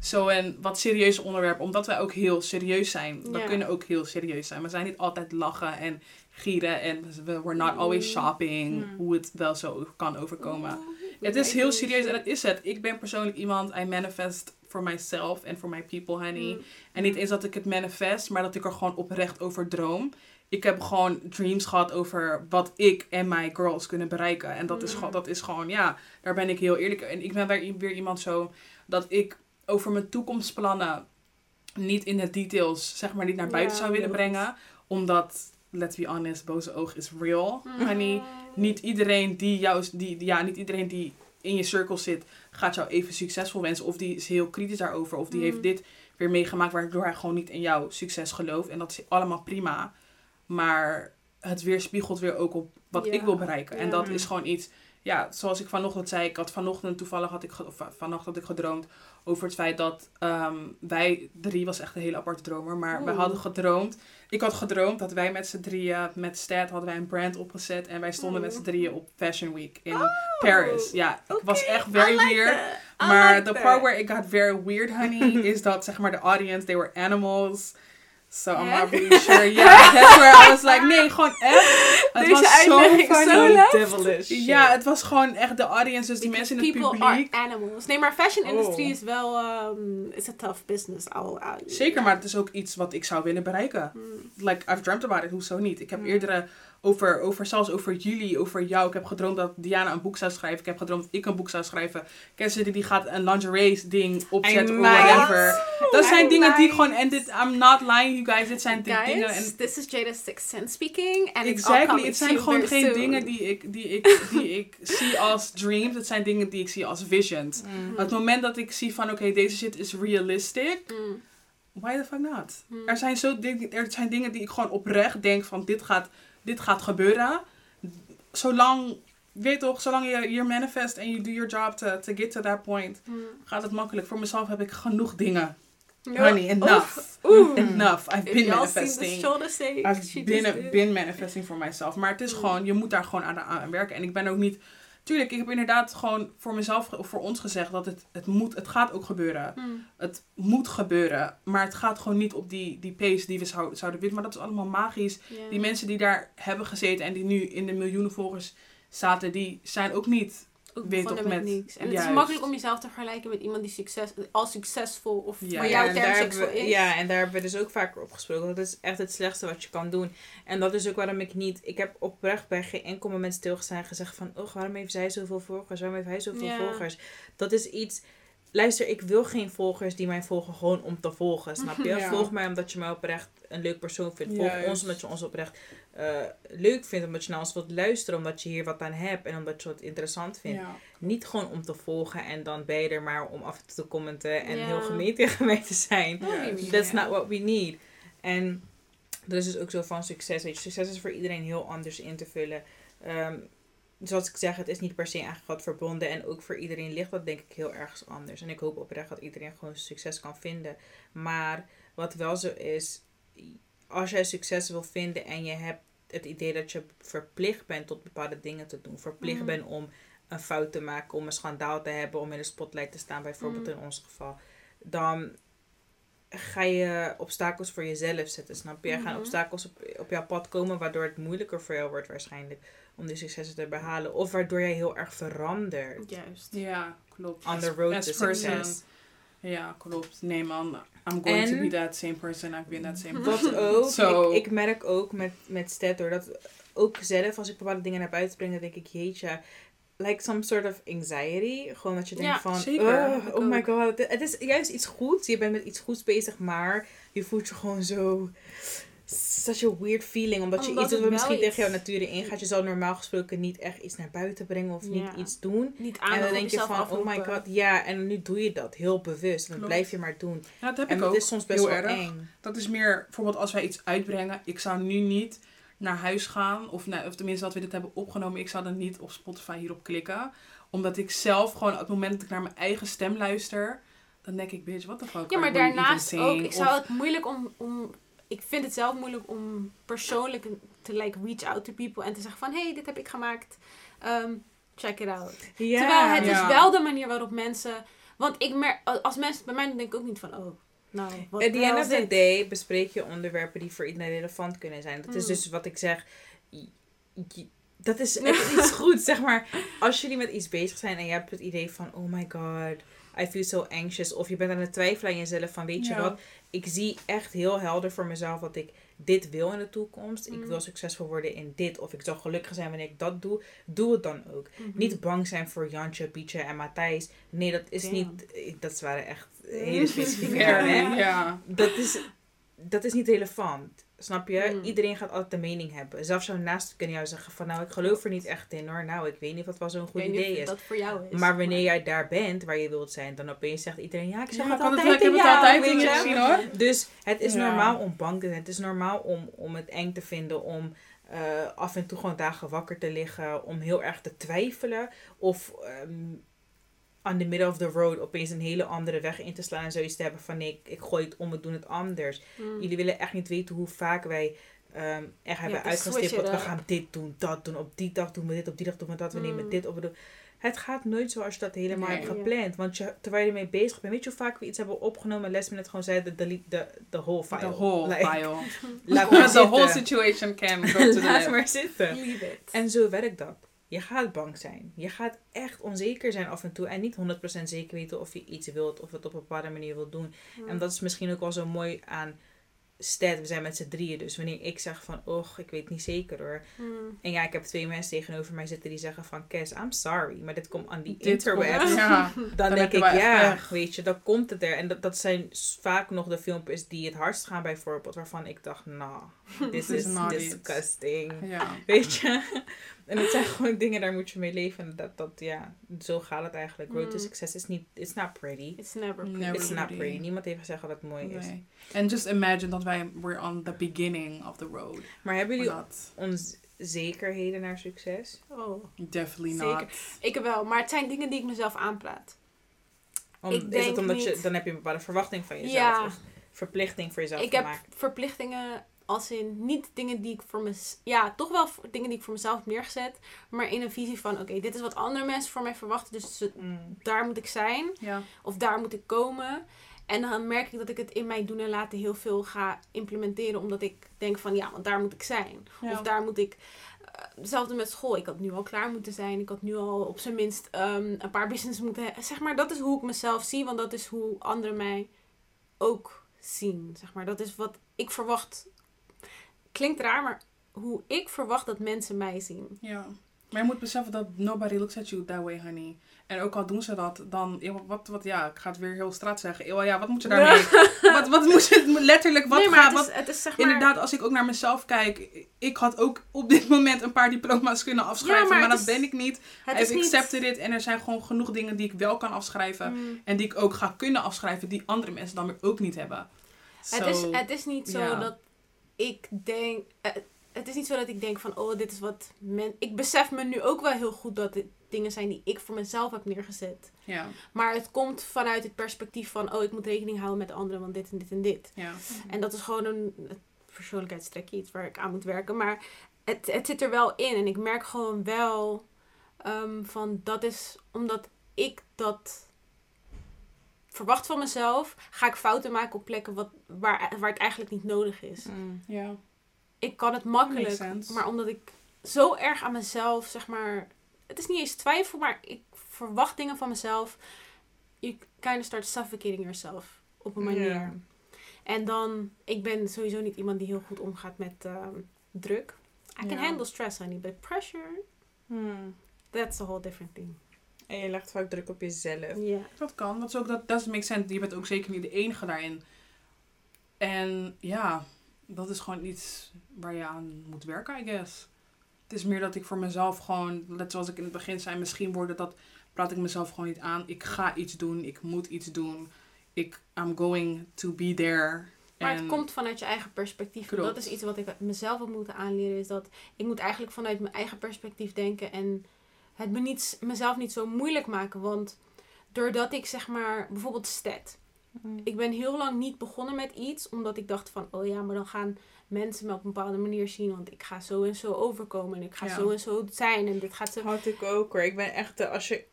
Zo'n wat serieus onderwerp. Omdat wij ook heel serieus zijn. We Ja. kunnen ook heel serieus zijn. We zijn niet altijd lachen en gieren. En we we're not always shopping. Mm. Hoe het wel zo kan overkomen. Oeh, Het is heel serieus en dat is het. Ik ben persoonlijk iemand, I manifest for myself and for my people, honey. Mm. En niet eens dat ik het manifest, maar dat ik er gewoon oprecht over droom. Ik heb gewoon dreams gehad over wat ik en mijn girls kunnen bereiken. En dat is, Mm. gewoon, dat is gewoon, ja, daar ben ik heel eerlijk. En ik ben weer, iemand zo dat ik over mijn toekomstplannen niet in de details, zeg maar, niet naar buiten Ja, zou willen brengen. Omdat, let's be honest, boze oog is real, Mm. honey. Niet iedereen die jou, die, ja, niet iedereen die in je cirkel zit, gaat jou even succesvol wensen. Of die is heel kritisch daarover. Of die Mm. heeft dit weer meegemaakt waardoor hij gewoon niet in jouw succes gelooft. En dat is allemaal prima. Maar het weerspiegelt weer ook op wat Ja. ik wil bereiken. En dat is gewoon iets, ja, zoals ik vanochtend zei. Ik had vanochtend toevallig, had ik, of vannacht had ik gedroomd over het feit dat ehm, wij drie, was echt een hele aparte dromer. Maar wij Oeh. hadden gedroomd. Ik had gedroomd dat wij met z'n drieën, met Stat hadden wij een brand opgezet. En wij stonden met z'n drieën op Fashion Week in Paris. Ja, het was echt very like weird. Maar like the part where it got very weird, honey, is dat zeg maar de audience, they were animals. So I'm not really sure. Yeah, that's where I was like, nee, gewoon echt. Het Deze was zo funny. devilish. Ja, het was gewoon echt de audience, dus die Because mensen in het people publiek. are animals. Nee, maar fashion Oh. industry is wel... Um, is a tough business. Al, al- Zeker, maar het is ook iets wat ik zou willen bereiken. Mm. Like, I've dreamt about it, hoezo niet? Ik heb Mm. eerdere over, over, zelfs over jullie, over jou. Ik heb gedroomd dat Diana een boek zou schrijven. Ik heb gedroomd dat ik een boek zou schrijven. Kenzie die gaat een lingerie ding opzetten of whatever. Dat I zijn dingen die ik gewoon, en dit, I'm not lying you guys, dit zijn Guys, dingen. En this is Jada's Sixth Sense speaking. And Exactly. Het zijn gewoon geen soon. dingen die ik, die, ik, die ik zie als dreams. Het zijn dingen die ik zie als visions. Mm. Op het moment dat ik zie van oké, deze shit is realistic. Mm. Why the fuck not? Mm. Er, zijn zo er zijn dingen die ik gewoon oprecht denk van dit gaat, dit gaat gebeuren. Zolang, weet toch, zolang je hier manifest en je do your job to, to get to that point, Mm. gaat het makkelijk. Voor mezelf heb ik genoeg dingen. Honey, enough. Oeh. Enough. I've been manifesting. I've been, been manifesting for myself. Maar het is Mm. gewoon, je moet daar gewoon aan, aan werken. En ik ben ook niet... Tuurlijk, ik heb inderdaad gewoon voor mezelf of voor ons gezegd dat het, het moet, het gaat ook gebeuren. Mm. Het moet gebeuren. Maar het gaat gewoon niet op die, die pace die we zou, zouden willen. Maar dat is allemaal magisch. Die mensen die daar hebben gezeten en die nu in de miljoenen volgers zaten, die zijn ook niet... ook weet begonnen met, met- niks. En het is makkelijk om jezelf te vergelijken met iemand die succes, al succesvol of Ja. voor jouw term succesvol is. ja, en daar hebben we dus ook vaker op gesproken. Dat is echt het slechtste wat je kan doen. En dat is ook waarom ik niet... Ik heb oprecht bij geen enkel moment stilgestaan en gezegd van... Oh, waarom heeft zij zoveel volgers? Waarom heeft hij zoveel Ja. volgers? Dat is iets... Luister, ik wil geen volgers die mij volgen gewoon om te volgen. Snap je? Ja. Volg mij omdat je mij oprecht een leuk persoon vindt. Volg Juist. ons omdat je ons oprecht eh, leuk vindt. Omdat je naar ons wilt luisteren. Omdat je hier wat aan hebt. En omdat je het interessant vindt. Ja. Niet gewoon om te volgen en dan ben je er maar om af en toe te commenten en Ja. heel gemeen tegen mij te zijn. Oh, ja. That's not what we need. En dat is dus ook zo van succes. Weet je, succes is voor iedereen heel anders in te vullen. Ehm, zoals ik zeg, het is niet per se aan wat verbonden. En ook voor iedereen ligt dat denk ik heel ergens anders. En ik hoop oprecht dat iedereen gewoon succes kan vinden. Maar wat wel zo is, als jij succes wil vinden en je hebt het idee dat je verplicht bent tot bepaalde dingen te doen. Verplicht Mhm. bent om een fout te maken, om een schandaal te hebben, om in de spotlight te staan, bijvoorbeeld Mhm. in ons geval. Dan ga je obstakels voor jezelf zetten, snap je? Er gaan Mhm. obstakels op, op jouw pad komen, waardoor het moeilijker voor jou wordt waarschijnlijk om die successen te behalen. Of waardoor jij heel erg verandert Juist. Ja, klopt. on the road as to person. success. Ja, klopt. Nee man, I'm going to be that same person. I've been that same Dat person. ook. Zo. Ik, ik merk ook met, met hoor, dat ook zelf als ik bepaalde dingen naar buiten breng, dan denk ik, jeetje, like some sort of anxiety. Gewoon dat je denkt Ja, van, zeker. "Ugh, Ik oh my ook. god. Het is juist iets goeds. Je bent met iets goeds bezig, maar je voelt je gewoon zo... Such a weird feeling. Omdat je iets doet wat misschien tegen jouw natuur ingaat. Je zal normaal gesproken niet echt iets naar buiten brengen of niet Ja. iets doen. Niet En aandacht dan denk je van, oh my god, ja. En nu doe je dat heel bewust. En dat Klopt. blijf je maar doen. Ja, dat heb En ik ook. is soms best heel wel erg. eng. Dat is meer, bijvoorbeeld als wij iets uitbrengen. Ik zou nu niet naar huis gaan. Of, nou, of tenminste dat we dit hebben opgenomen. Ik zou dan niet op Spotify hierop klikken. Omdat ik zelf gewoon op het moment dat ik naar mijn eigen stem luister. Dan denk ik, bitch, what the fuck Ja, maar daarnaast ook, ik zou Of- het moeilijk om, om, ik vind het zelf moeilijk om persoonlijk te like reach out to people en te zeggen van, hey, dit heb ik gemaakt, Ehm, check it out. Terwijl het Ja. is wel de manier waarop mensen, want ik merk, als mensen bij mij denk ik ook niet van, oh, nou, wat At the end of the day bespreek je onderwerpen die voor iedereen relevant kunnen zijn. Dat is Mm. dus wat ik zeg. Dat is echt iets goed, zeg maar. Als jullie met iets bezig zijn en je hebt het idee van... Oh my god, I feel so anxious. Of je bent aan het twijfelen aan jezelf van... Weet je wat, ik zie echt heel helder voor mezelf dat ik dit wil in de toekomst. Ik Mm. wil succesvol worden in dit. Of ik zal gelukkig zijn wanneer ik dat doe. Doe het dan ook. Mhm. Niet bang zijn voor Jantje, Pietje en Matthijs. Nee, dat is Damn. niet... Dat waren echt hele specifieke ja. dat is, dat is niet relevant. Snap je? Mm. Iedereen gaat altijd een mening hebben. Zelfs jouw naast kunnen jou zeggen van nou, ik geloof er niet echt in hoor. Nou, ik weet niet of het wel zo'n goed idee is. dat voor jou is. Maar wanneer jij daar bent waar je wilt zijn, dan opeens zegt iedereen ja, ik zeg Ja, het het- altijd ik heb in het jou, altijd weet in je hoor. Dus het is Ja. normaal om bang te zijn. Het is normaal om, om het eng te vinden. Om eh, af en toe gewoon dagen wakker te liggen. Om heel erg te twijfelen. Of ehm on the middle of the road opeens een hele andere weg in te slaan. En zoiets te hebben van nee, ik, ik gooi het om, we doen het anders. Mm. Jullie willen echt niet weten hoe vaak wij echt hebben te uitgestippeld. We gaan dit doen, dat doen. Op die dag doen we dit, op die dag doen we dat. We nemen Mm. dit op. We doen. Het gaat nooit zoals je dat helemaal Nee. hebt gepland. Want je, terwijl je ermee bezig bent, weet je hoe vaak we iets hebben opgenomen. Les me net gewoon zeiden, delete the, the whole file. The whole Like, file. Laat maar The whole situation can go to the Laat maar zitten. Leave it. En zo werkt dat. Je gaat bang zijn. Je gaat echt onzeker zijn af en toe. En niet 100% zeker weten of je iets wilt. Of het op een bepaalde manier wilt doen. Mm. En dat is misschien ook wel zo mooi aan Sted. We zijn met z'n drieën. Dus wanneer ik zeg van, och, ik weet niet zeker hoor. Mm. En ja, ik heb twee mensen tegenover mij zitten die zeggen van, Kes, I'm sorry. Maar dit komt aan die Dit interwebs. Ja. Dan, Dan denk ik, echt ja, weet je, dan komt het er. En dat, dat zijn vaak nog de filmpjes die het hardst gaan bijvoorbeeld. Waarvan ik dacht, nou, this This is disgusting. ja. Weet je? En het zijn gewoon dingen, daar moet je mee leven. En dat, dat ja, zo gaat het eigenlijk. Road to Mm. success is niet, it's not pretty. It's never Never It's not pretty. pretty. Niemand heeft gezegd dat het mooi is. And just imagine dat wij we're on the beginning of the road. Maar hebben jullie not. onzekerheden naar succes? Oh, Definitely Zeker. not. ik wel. Maar het zijn dingen die ik mezelf aanpraat. Om, Ik is het omdat je, dan heb je een bepaalde verwachting van jezelf. Ja. Of verplichting voor jezelf ik heb gemaakt. verplichtingen als in niet dingen die ik voor mezelf... Ja, toch wel voor- dingen die ik voor mezelf heb neergezet. Maar in een visie van, oké, dit is wat andere mensen voor mij verwachten. Dus Mm. daar moet ik zijn. Ja. Of daar moet ik komen. En dan merk ik dat ik het in mijn doen en laten heel veel ga implementeren. Omdat ik denk van, ja, want daar moet ik zijn. Ja. Of daar moet ik... eh, Hetzelfde met school. Ik had nu al klaar moeten zijn. Ik had nu al op zijn minst ehm, een paar business moeten hebben. Zeg maar, dat is hoe ik mezelf zie. Want dat is hoe anderen mij ook zien. Zeg maar, dat is wat ik verwacht. Klinkt raar, maar hoe ik verwacht dat mensen mij zien. Ja. Maar je moet beseffen dat nobody looks at you that way, honey. En ook al doen ze dat, dan... Wat, wat, ja, ik ga het weer heel straat zeggen. Ja, wat moet je daarmee? wat, wat moet je... Letterlijk, wat nee, gaat... het Wat, is, het is zeg maar... Inderdaad, als ik ook naar mezelf kijk, ik had ook op dit moment een paar diploma's kunnen afschrijven, Ja, maar dat is- ben ik niet. het I've is niet... accepted it en er zijn gewoon genoeg dingen die ik wel kan afschrijven Mm. en die ik ook ga kunnen afschrijven die andere mensen dan weer ook niet hebben. Het, is, het is niet zo dat ik denk. eh, Het is niet zo dat ik denk van, oh, dit is wat men. Ik besef me nu ook wel heel goed dat dit dingen zijn die ik voor mezelf heb neergezet. Ja, Maar het komt vanuit het perspectief van, oh, ik moet rekening houden met de anderen, want dit en dit en dit. ja. En dat is gewoon een een persoonlijkheidstrekje, iets waar ik aan moet werken. Maar het, het zit er wel in. En ik merk gewoon wel ehm, van, dat is omdat ik dat verwacht van mezelf, ga ik fouten maken op plekken wat, waar, waar het eigenlijk niet nodig is. Mm. ja. Ik kan het makkelijk, maar omdat ik zo erg aan mezelf, zeg maar... Het is niet eens twijfel, maar ik verwacht dingen van mezelf. You kind of start suffocating yourself op een manier. En dan, ik ben sowieso niet iemand die heel goed omgaat met ehm, druk. I can handle stress, honey, but pressure... Mm. that's a whole different thing. En je legt vaak druk op jezelf. Ja. Dat kan. Dat is ook, dat doesn't make sense. Je bent ook zeker niet de enige daarin. En ja, dat is gewoon iets waar je aan moet werken, I guess. Het is meer dat ik voor mezelf gewoon, net zoals ik in het begin zei, misschien worden dat, praat ik mezelf gewoon niet aan. Ik ga iets doen, ik moet iets doen. Ik, I'm going to be there. Maar En- het komt vanuit je eigen perspectief. Klopt. Dat is iets wat ik mezelf heb moeten aanleren. Is dat ik moet eigenlijk vanuit mijn eigen perspectief denken. En het me niet, mezelf niet zo moeilijk maken. Want doordat ik zeg maar, bijvoorbeeld stat. Ik ben heel lang niet begonnen met iets. Omdat ik dacht van, oh ja, maar dan gaan mensen me op een bepaalde manier zien. Want ik ga zo en zo overkomen. En ik ga Ja. zo en zo zijn. En dit gaat zo... Had ik ook hoor. Ik ben echt als je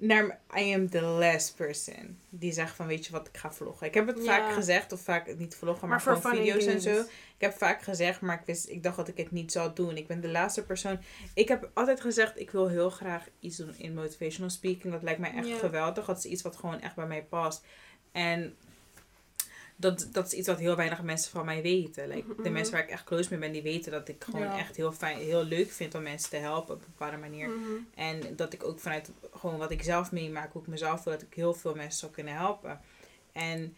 naar I am the last person die zegt van weet je wat ik ga vloggen. Ik heb het Ja. vaak gezegd of vaak niet vloggen, maar, Maar voor video's en zo. Ik heb vaak gezegd, maar ik wist, ik dacht dat ik het niet zou doen. Ik ben de laatste persoon. Ik heb altijd gezegd ik wil heel graag iets doen in motivational speaking. Dat lijkt mij echt Ja. geweldig. Dat is iets wat gewoon echt bij mij past. En dat, dat is iets wat heel weinig mensen van mij weten. Like, De Mhm. mensen waar ik echt close mee ben, die weten dat ik gewoon Ja. echt heel fijn, heel leuk vind om mensen te helpen op een bepaalde manier. Mhm. En dat ik ook vanuit gewoon wat ik zelf meemaak, hoe ik mezelf wil, dat ik heel veel mensen zou kunnen helpen. En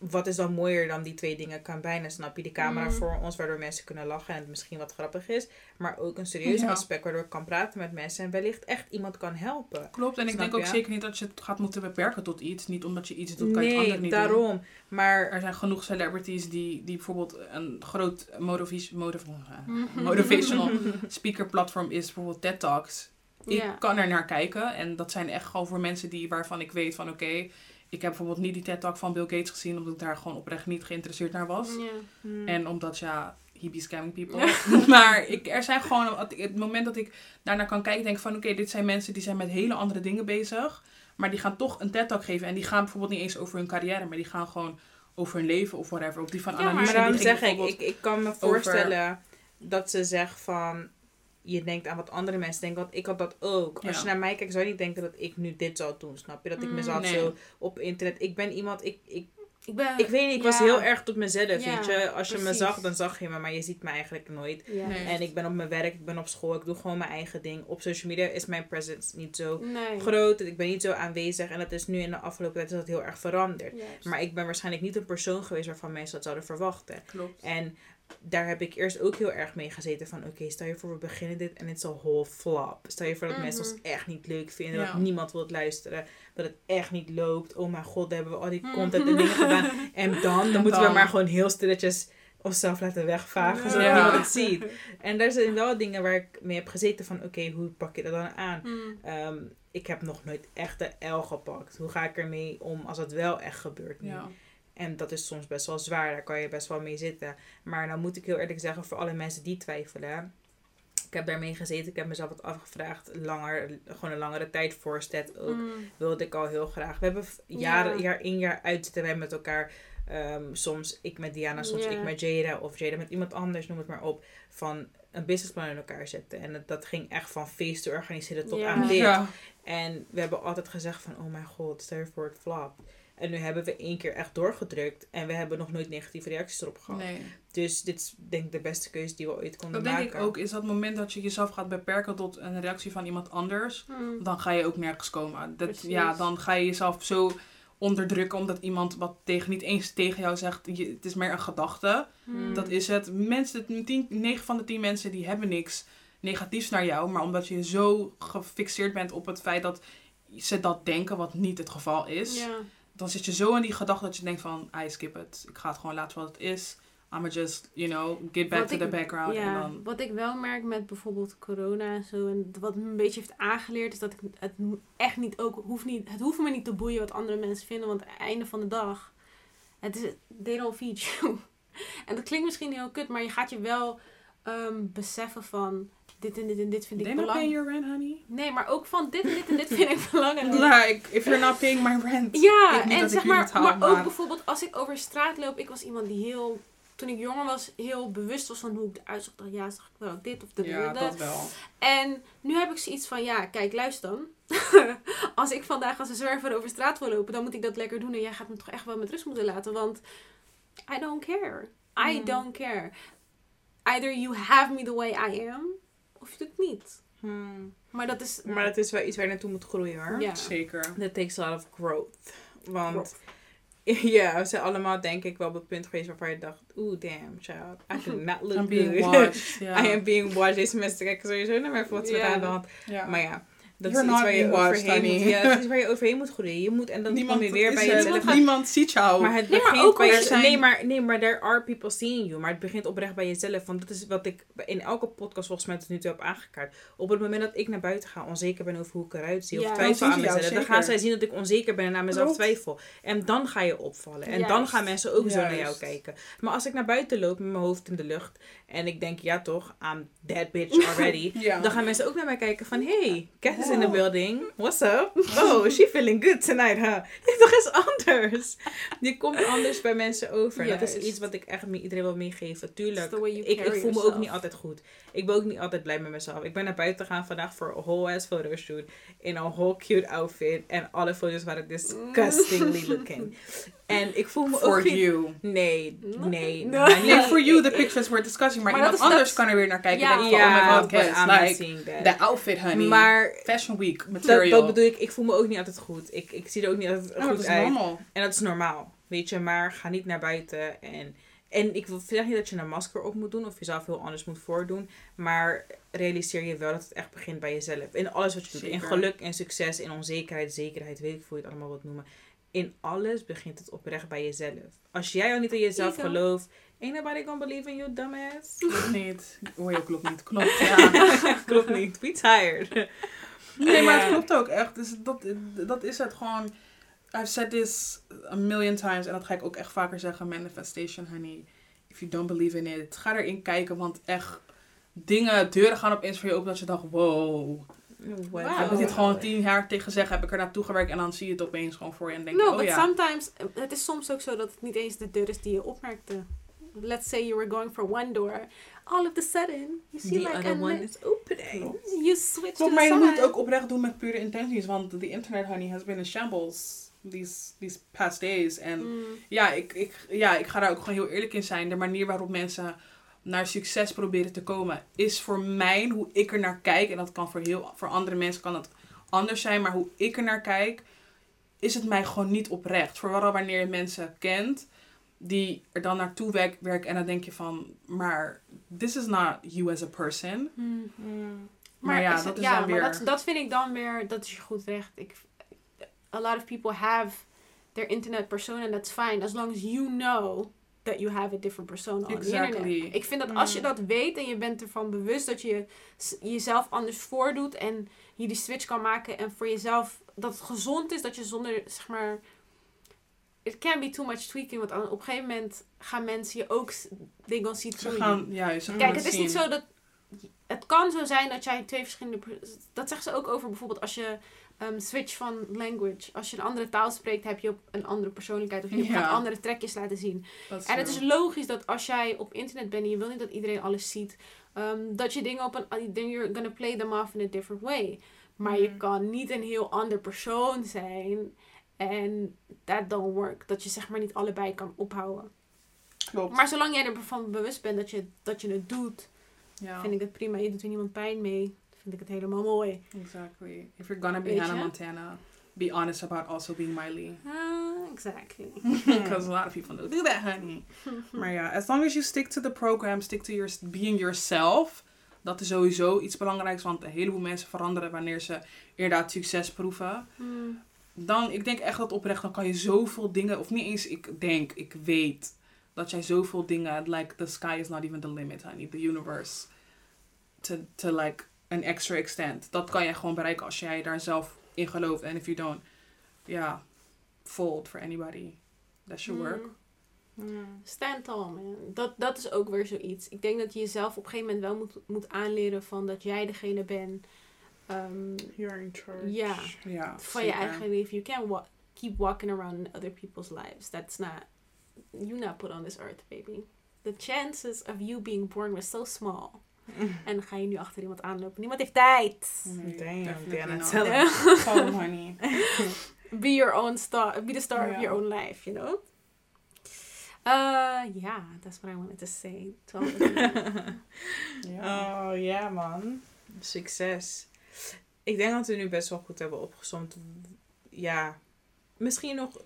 wat is dan mooier dan die twee dingen kan bijna, snap je? Die camera Mhm. voor ons, waardoor mensen kunnen lachen en het misschien wat grappig is. Maar ook een serieus Ja. aspect, waardoor ik kan praten met mensen en wellicht echt iemand kan helpen. Klopt, en ik denk ook zeker niet dat je het gaat moeten beperken tot iets. Niet omdat je iets doet, kan je het Nee, ander niet doen. daarom. Maar Er zijn genoeg celebrities die, die bijvoorbeeld een groot motivis- motiv- Mhm. motivational speaker platform is, bijvoorbeeld TED Talks. Ik kan er naar kijken en dat zijn echt gewoon voor mensen die, waarvan ik weet van oké, ik heb bijvoorbeeld niet die TED Talk van Bill Gates gezien omdat ik daar gewoon oprecht niet geïnteresseerd naar was. Hmm. En omdat ja, he be scamming people. maar ik, er zijn gewoon, het moment dat ik daarnaar kan kijken, denk ik van oké, dit zijn mensen die zijn met hele andere dingen bezig. Maar die gaan toch een TED Talk geven en die gaan bijvoorbeeld niet eens over hun carrière, maar die gaan gewoon over hun leven of whatever. Of die van Ja, maar daarom zeg ik, ik, ik kan me voorstellen dat ze zegt van... Je denkt aan wat andere mensen denken, want ik had dat ook. Als je naar mij kijkt, zou je niet denken dat ik nu dit zou doen, snap je? Dat ik Mm, mezelf nee. zo op internet... Ik ben iemand, ik, ik, Ik ben... ik weet niet, ik was heel erg tot mezelf, Ja, weet je? Als je me zag, dan zag je me, maar je ziet me eigenlijk nooit. Ja. Nee. En ik ben op mijn werk, ik ben op school, ik doe gewoon mijn eigen ding. Op social media is mijn presence niet zo Nee. groot, ik ben niet zo aanwezig. En dat is nu in de afgelopen tijd is dat heel erg veranderd. Maar ik ben waarschijnlijk niet een persoon geweest waarvan mensen dat zouden verwachten. Klopt. En daar heb ik eerst ook heel erg mee gezeten van... Oké, stel je voor we beginnen dit en het is een whole flop. Stel je voor dat mensen Mhm. ons echt niet leuk vinden. Ja. Dat niemand wil luisteren. Dat het echt niet loopt. Oh mijn god, dan hebben we al die Mhm. content en dingen gedaan. En dan, dan moeten we maar gewoon heel stilletjes onszelf laten wegvagen. Zodat Ja. niemand het ziet. En daar zijn wel dingen waar ik mee heb gezeten van... Oké, hoe pak je dat dan aan? Mm. Ehm, ik heb nog nooit echt de L gepakt. Hoe ga ik ermee om als het wel echt gebeurt nu? En dat is soms best wel zwaar, daar kan je best wel mee zitten. Maar dan moet ik heel eerlijk zeggen, voor alle mensen die twijfelen. Ik heb daarmee gezeten, ik heb mezelf wat afgevraagd. Langer, gewoon een langere tijd voor Stet ook. Mm. Wilde ik al heel graag. We hebben jaren, jaar in jaar uit zitten wij met elkaar. ehm, soms ik met Diana, soms ik met Jada. Of Jada met iemand anders, noem het maar op. Van een businessplan in elkaar zetten. En dat, dat ging echt van feesten organiseren tot aan dit. Ja. En we hebben altijd gezegd van, oh mijn god, stel je voor het flop. En nu hebben we één keer echt doorgedrukt. En we hebben nog nooit negatieve reacties erop gehad. Nee. Dus dit is denk ik de beste keuze die we ooit konden Dat denk maken. ik ook. Is dat moment dat je jezelf gaat beperken tot een reactie van iemand anders, Mm. dan ga je ook nergens komen. Dat, Precies. ja, dan ga je jezelf zo onderdrukken omdat iemand wat tegen, niet eens tegen jou zegt. Je, het is meer een gedachte. Mm. Dat is het. Mensen, tien, 9 van de 10 mensen die hebben niks negatiefs naar jou. Maar omdat je zo gefixeerd bent op het feit dat ze dat denken, wat niet het geval is. Ja. Dan zit je zo in die gedachte dat je denkt van, I skip het. Ik ga het gewoon laten wat het is. I'ma just, you know, get back Wat to ik- the background. Ja, En dan, wat ik wel merk met bijvoorbeeld corona en zo, en wat me een beetje heeft aangeleerd, is dat ik het echt niet ook hoeft niet, het hoeft me niet te boeien wat andere mensen vinden, want einde van de dag, het is, they don't feed you. En dat klinkt misschien heel kut, maar je gaat je wel ehm, beseffen van dit en dit en dit vind ik They not paying belangrijk. your rent, honey. Nee, maar ook van dit en dit en dit vind ik belangrijk. Like, if you're not paying my rent. Ja, en zeg maar, maar ook bijvoorbeeld als ik over straat loop, ik was iemand die heel, toen ik jonger was, heel bewust was van hoe ik eruit zag. Dacht, ja, zag ik wel dit of dat. Ja, dat. dat wel. En nu heb ik zoiets van, ja, kijk, luister dan. als ik vandaag als een zwerver over straat wil lopen, dan moet ik dat lekker doen. En jij gaat me toch echt wel met rust moeten laten, want I don't care. I Mm. don't care. Either you have me the way I am, of je doet het niet. Hmm. Maar dat is... Maar dat is wel iets waar je naartoe moet groeien hoor. Ja. Zeker. That takes a lot of growth. Want Growth. ja, we zijn allemaal denk ik wel op het punt geweest waarvan je dacht, oeh damn child, I do not look I'm being good. watched. Ja. I am being watched. Deze mensen kijken sowieso naar mij voor wat Ja. aan de hand. Maar ja, dat You're is iets waar je overheen moet. Ja, is waar je overheen moet groeien. Je moet, en dan kom je weer bij het. jezelf. Niemand, niemand ziet jou. Maar het Nee, maar begint ook bij er je, zijn- nee, maar, nee, maar there are people seeing you. Maar het begint oprecht bij jezelf. Want dat is wat ik in elke podcast volgens mij tot nu toe heb aangekaart. Op het moment dat ik naar buiten ga, onzeker ben over hoe ik eruit zie. Ja. Of twijfel aan jou, mezelf. Dan gaan zij zien dat ik onzeker ben en aan mezelf twijfel. En dan ga je opvallen. En dan gaan mensen ook zo naar jou kijken. Maar als ik naar buiten loop met mijn hoofd in de lucht. En ik denk, ja toch, I'm that bitch already. ja. Dan gaan mensen ook naar mij kijken van... Hey, Kat is in the building. What's up? Oh, she feeling good tonight, huh? Je toch eens anders. Je komt anders bij mensen over. Dat is iets wat ik echt iedereen wil meegeven. Tuurlijk. Ik, ik voel me ook niet altijd goed. Ik ben ook niet altijd blij met mezelf. Ik ben naar buiten gegaan vandaag voor een whole ass photoshoot. In een whole cute outfit. En alle foto's waren disgustingly looking. En ik voel me ook For you. Nee, nee. Nee. Nee, niet- for you the pictures were disgusting. Maar, Maar iemand dat is- anders dat- kan er weer naar kijken. Ja. en denken van, oh my god, like, that. the outfit, honey. Maar Fashion week dat, material. dat bedoel ik, ik voel me ook niet altijd goed. Ik, ik zie er ook niet altijd Oh, dat goed is uit. normal. En dat is normaal, weet je. Maar ga niet naar buiten. En, en ik wil- zeg niet dat je een masker op moet doen of jezelf heel anders moet voordoen. Maar realiseer je wel dat het echt begint bij jezelf. In alles wat je doet. In geluk, in succes, in onzekerheid, zekerheid, weet ik hoe je het allemaal wilt noemen. In alles begint het oprecht bij jezelf. Als jij al niet in jezelf gelooft, ain't nobody gonna believe in you, dumbass. Klopt niet. Oh ja, klopt niet. Klopt, ja. Klopt niet. Be tired. Nee, maar het klopt ook echt. Dus dat, dat is het gewoon. I've said this a million times. En dat ga ik ook echt vaker zeggen. Manifestation, honey. If you don't believe in it. Ga erin kijken. Want echt dingen, deuren gaan opeens voor je open. Dat je dacht, wow. Wow. Heb ik dit gewoon tien jaar tegen zeggen. Heb ik er naartoe gewerkt. En dan zie je het opeens gewoon voor je. En denk No, je, oh but ja. sometimes, het is soms ook zo dat het niet eens de deur is die je opmerkte. Let's say you were going for one door. All of a sudden, you see The like other a one is opening. You switch Klopt, to maar je moet het ook oprecht doen met pure intenties. Want the internet, honey, has been in shambles. These, these past days. En Mm. ja ik, ik, ja, ik ga daar ook gewoon heel eerlijk in zijn. De manier waarop mensen naar succes proberen te komen, is voor mij hoe ik er naar kijk. En dat kan voor, heel, voor andere mensen kan dat anders zijn. Maar hoe ik er naar kijk, is het mij gewoon niet oprecht. Vooral wanneer je mensen kent die er dan naartoe werk- werken. En dan denk je van, maar this is not you as a person. Mm. Mm. Maar ja, is- dat is ja, dan weer- dat, dat vind ik dan weer, dat is je goed recht. Ik, a lot of people have their internet persona and that's fine. As long as you know that you have a different persona on the Exactly. internet. Ik vind dat als je Mm. dat weet en je bent ervan bewust dat je jezelf anders voordoet en je die switch kan maken en voor jezelf dat het gezond is dat je zonder, zeg maar, it can be too much tweaking, want op een gegeven moment gaan mensen je ook, gonna see Ze gaan, ze Kijk, het is niet zien. zo dat. Het kan zo zijn dat jij twee verschillende. Dat zeggen ze ook over bijvoorbeeld als je ehm, switch van language. Als je een andere taal spreekt, heb je op een andere persoonlijkheid. Of je Ja. gaat andere trekjes laten zien. En het is logisch dat als jij op internet bent en je wil niet dat iedereen alles ziet. ehm, dat je dingen op een. Then you're gonna play them off in a different way. Maar je Mm. kan niet een heel ander persoon zijn. En that don't work. Dat je zeg maar niet allebei kan ophouden. Klopt. Maar zolang jij ervan bewust bent dat je, dat je het doet ja. vind ik het prima. Je doet er niemand pijn mee. Vind ik het helemaal mooi. Exactly. If you're gonna be Hannah? Montana, be honest about also being Miley. Ah, exactly. Because a lot of people don't do that, honey. maar ja, as long as you stick to the program, stick to your, being yourself. Dat is sowieso iets belangrijks, want een heleboel mensen veranderen wanneer ze inderdaad succes proeven. Hmm. Dan, ik denk echt dat oprecht, dan kan je zoveel dingen, of niet eens, ik denk, ik weet dat jij zoveel dingen, like the sky is not even the limit, honey, the universe, to, to like an extra extent. Dat kan jij gewoon bereiken als jij daar zelf in gelooft. En if you don't, ja, fold for anybody. That's your work. Hmm. Stand tall, man. Dat, dat is ook weer zoiets. Ik denk dat je jezelf op een gegeven moment wel moet, moet aanleren van dat jij degene bent ehm, You're in charge. Yeah. Ja, van je zeker. eigen leven. You can't wa- keep walking around in other people's lives. That's not... You not put on this earth, baby. The chances of you being born was so small. En dan ga je nu achter iemand aanlopen. Niemand heeft tijd. Nee, Damn, definitely Diana, not. tell Ja. Honey. be your own star, be the star Ja. of your own life, you know? Uh, yeah, that's what I wanted to say. to all of Oh ja, man. Succes. Ik denk dat we nu best wel goed hebben opgezomd. Ja, misschien nog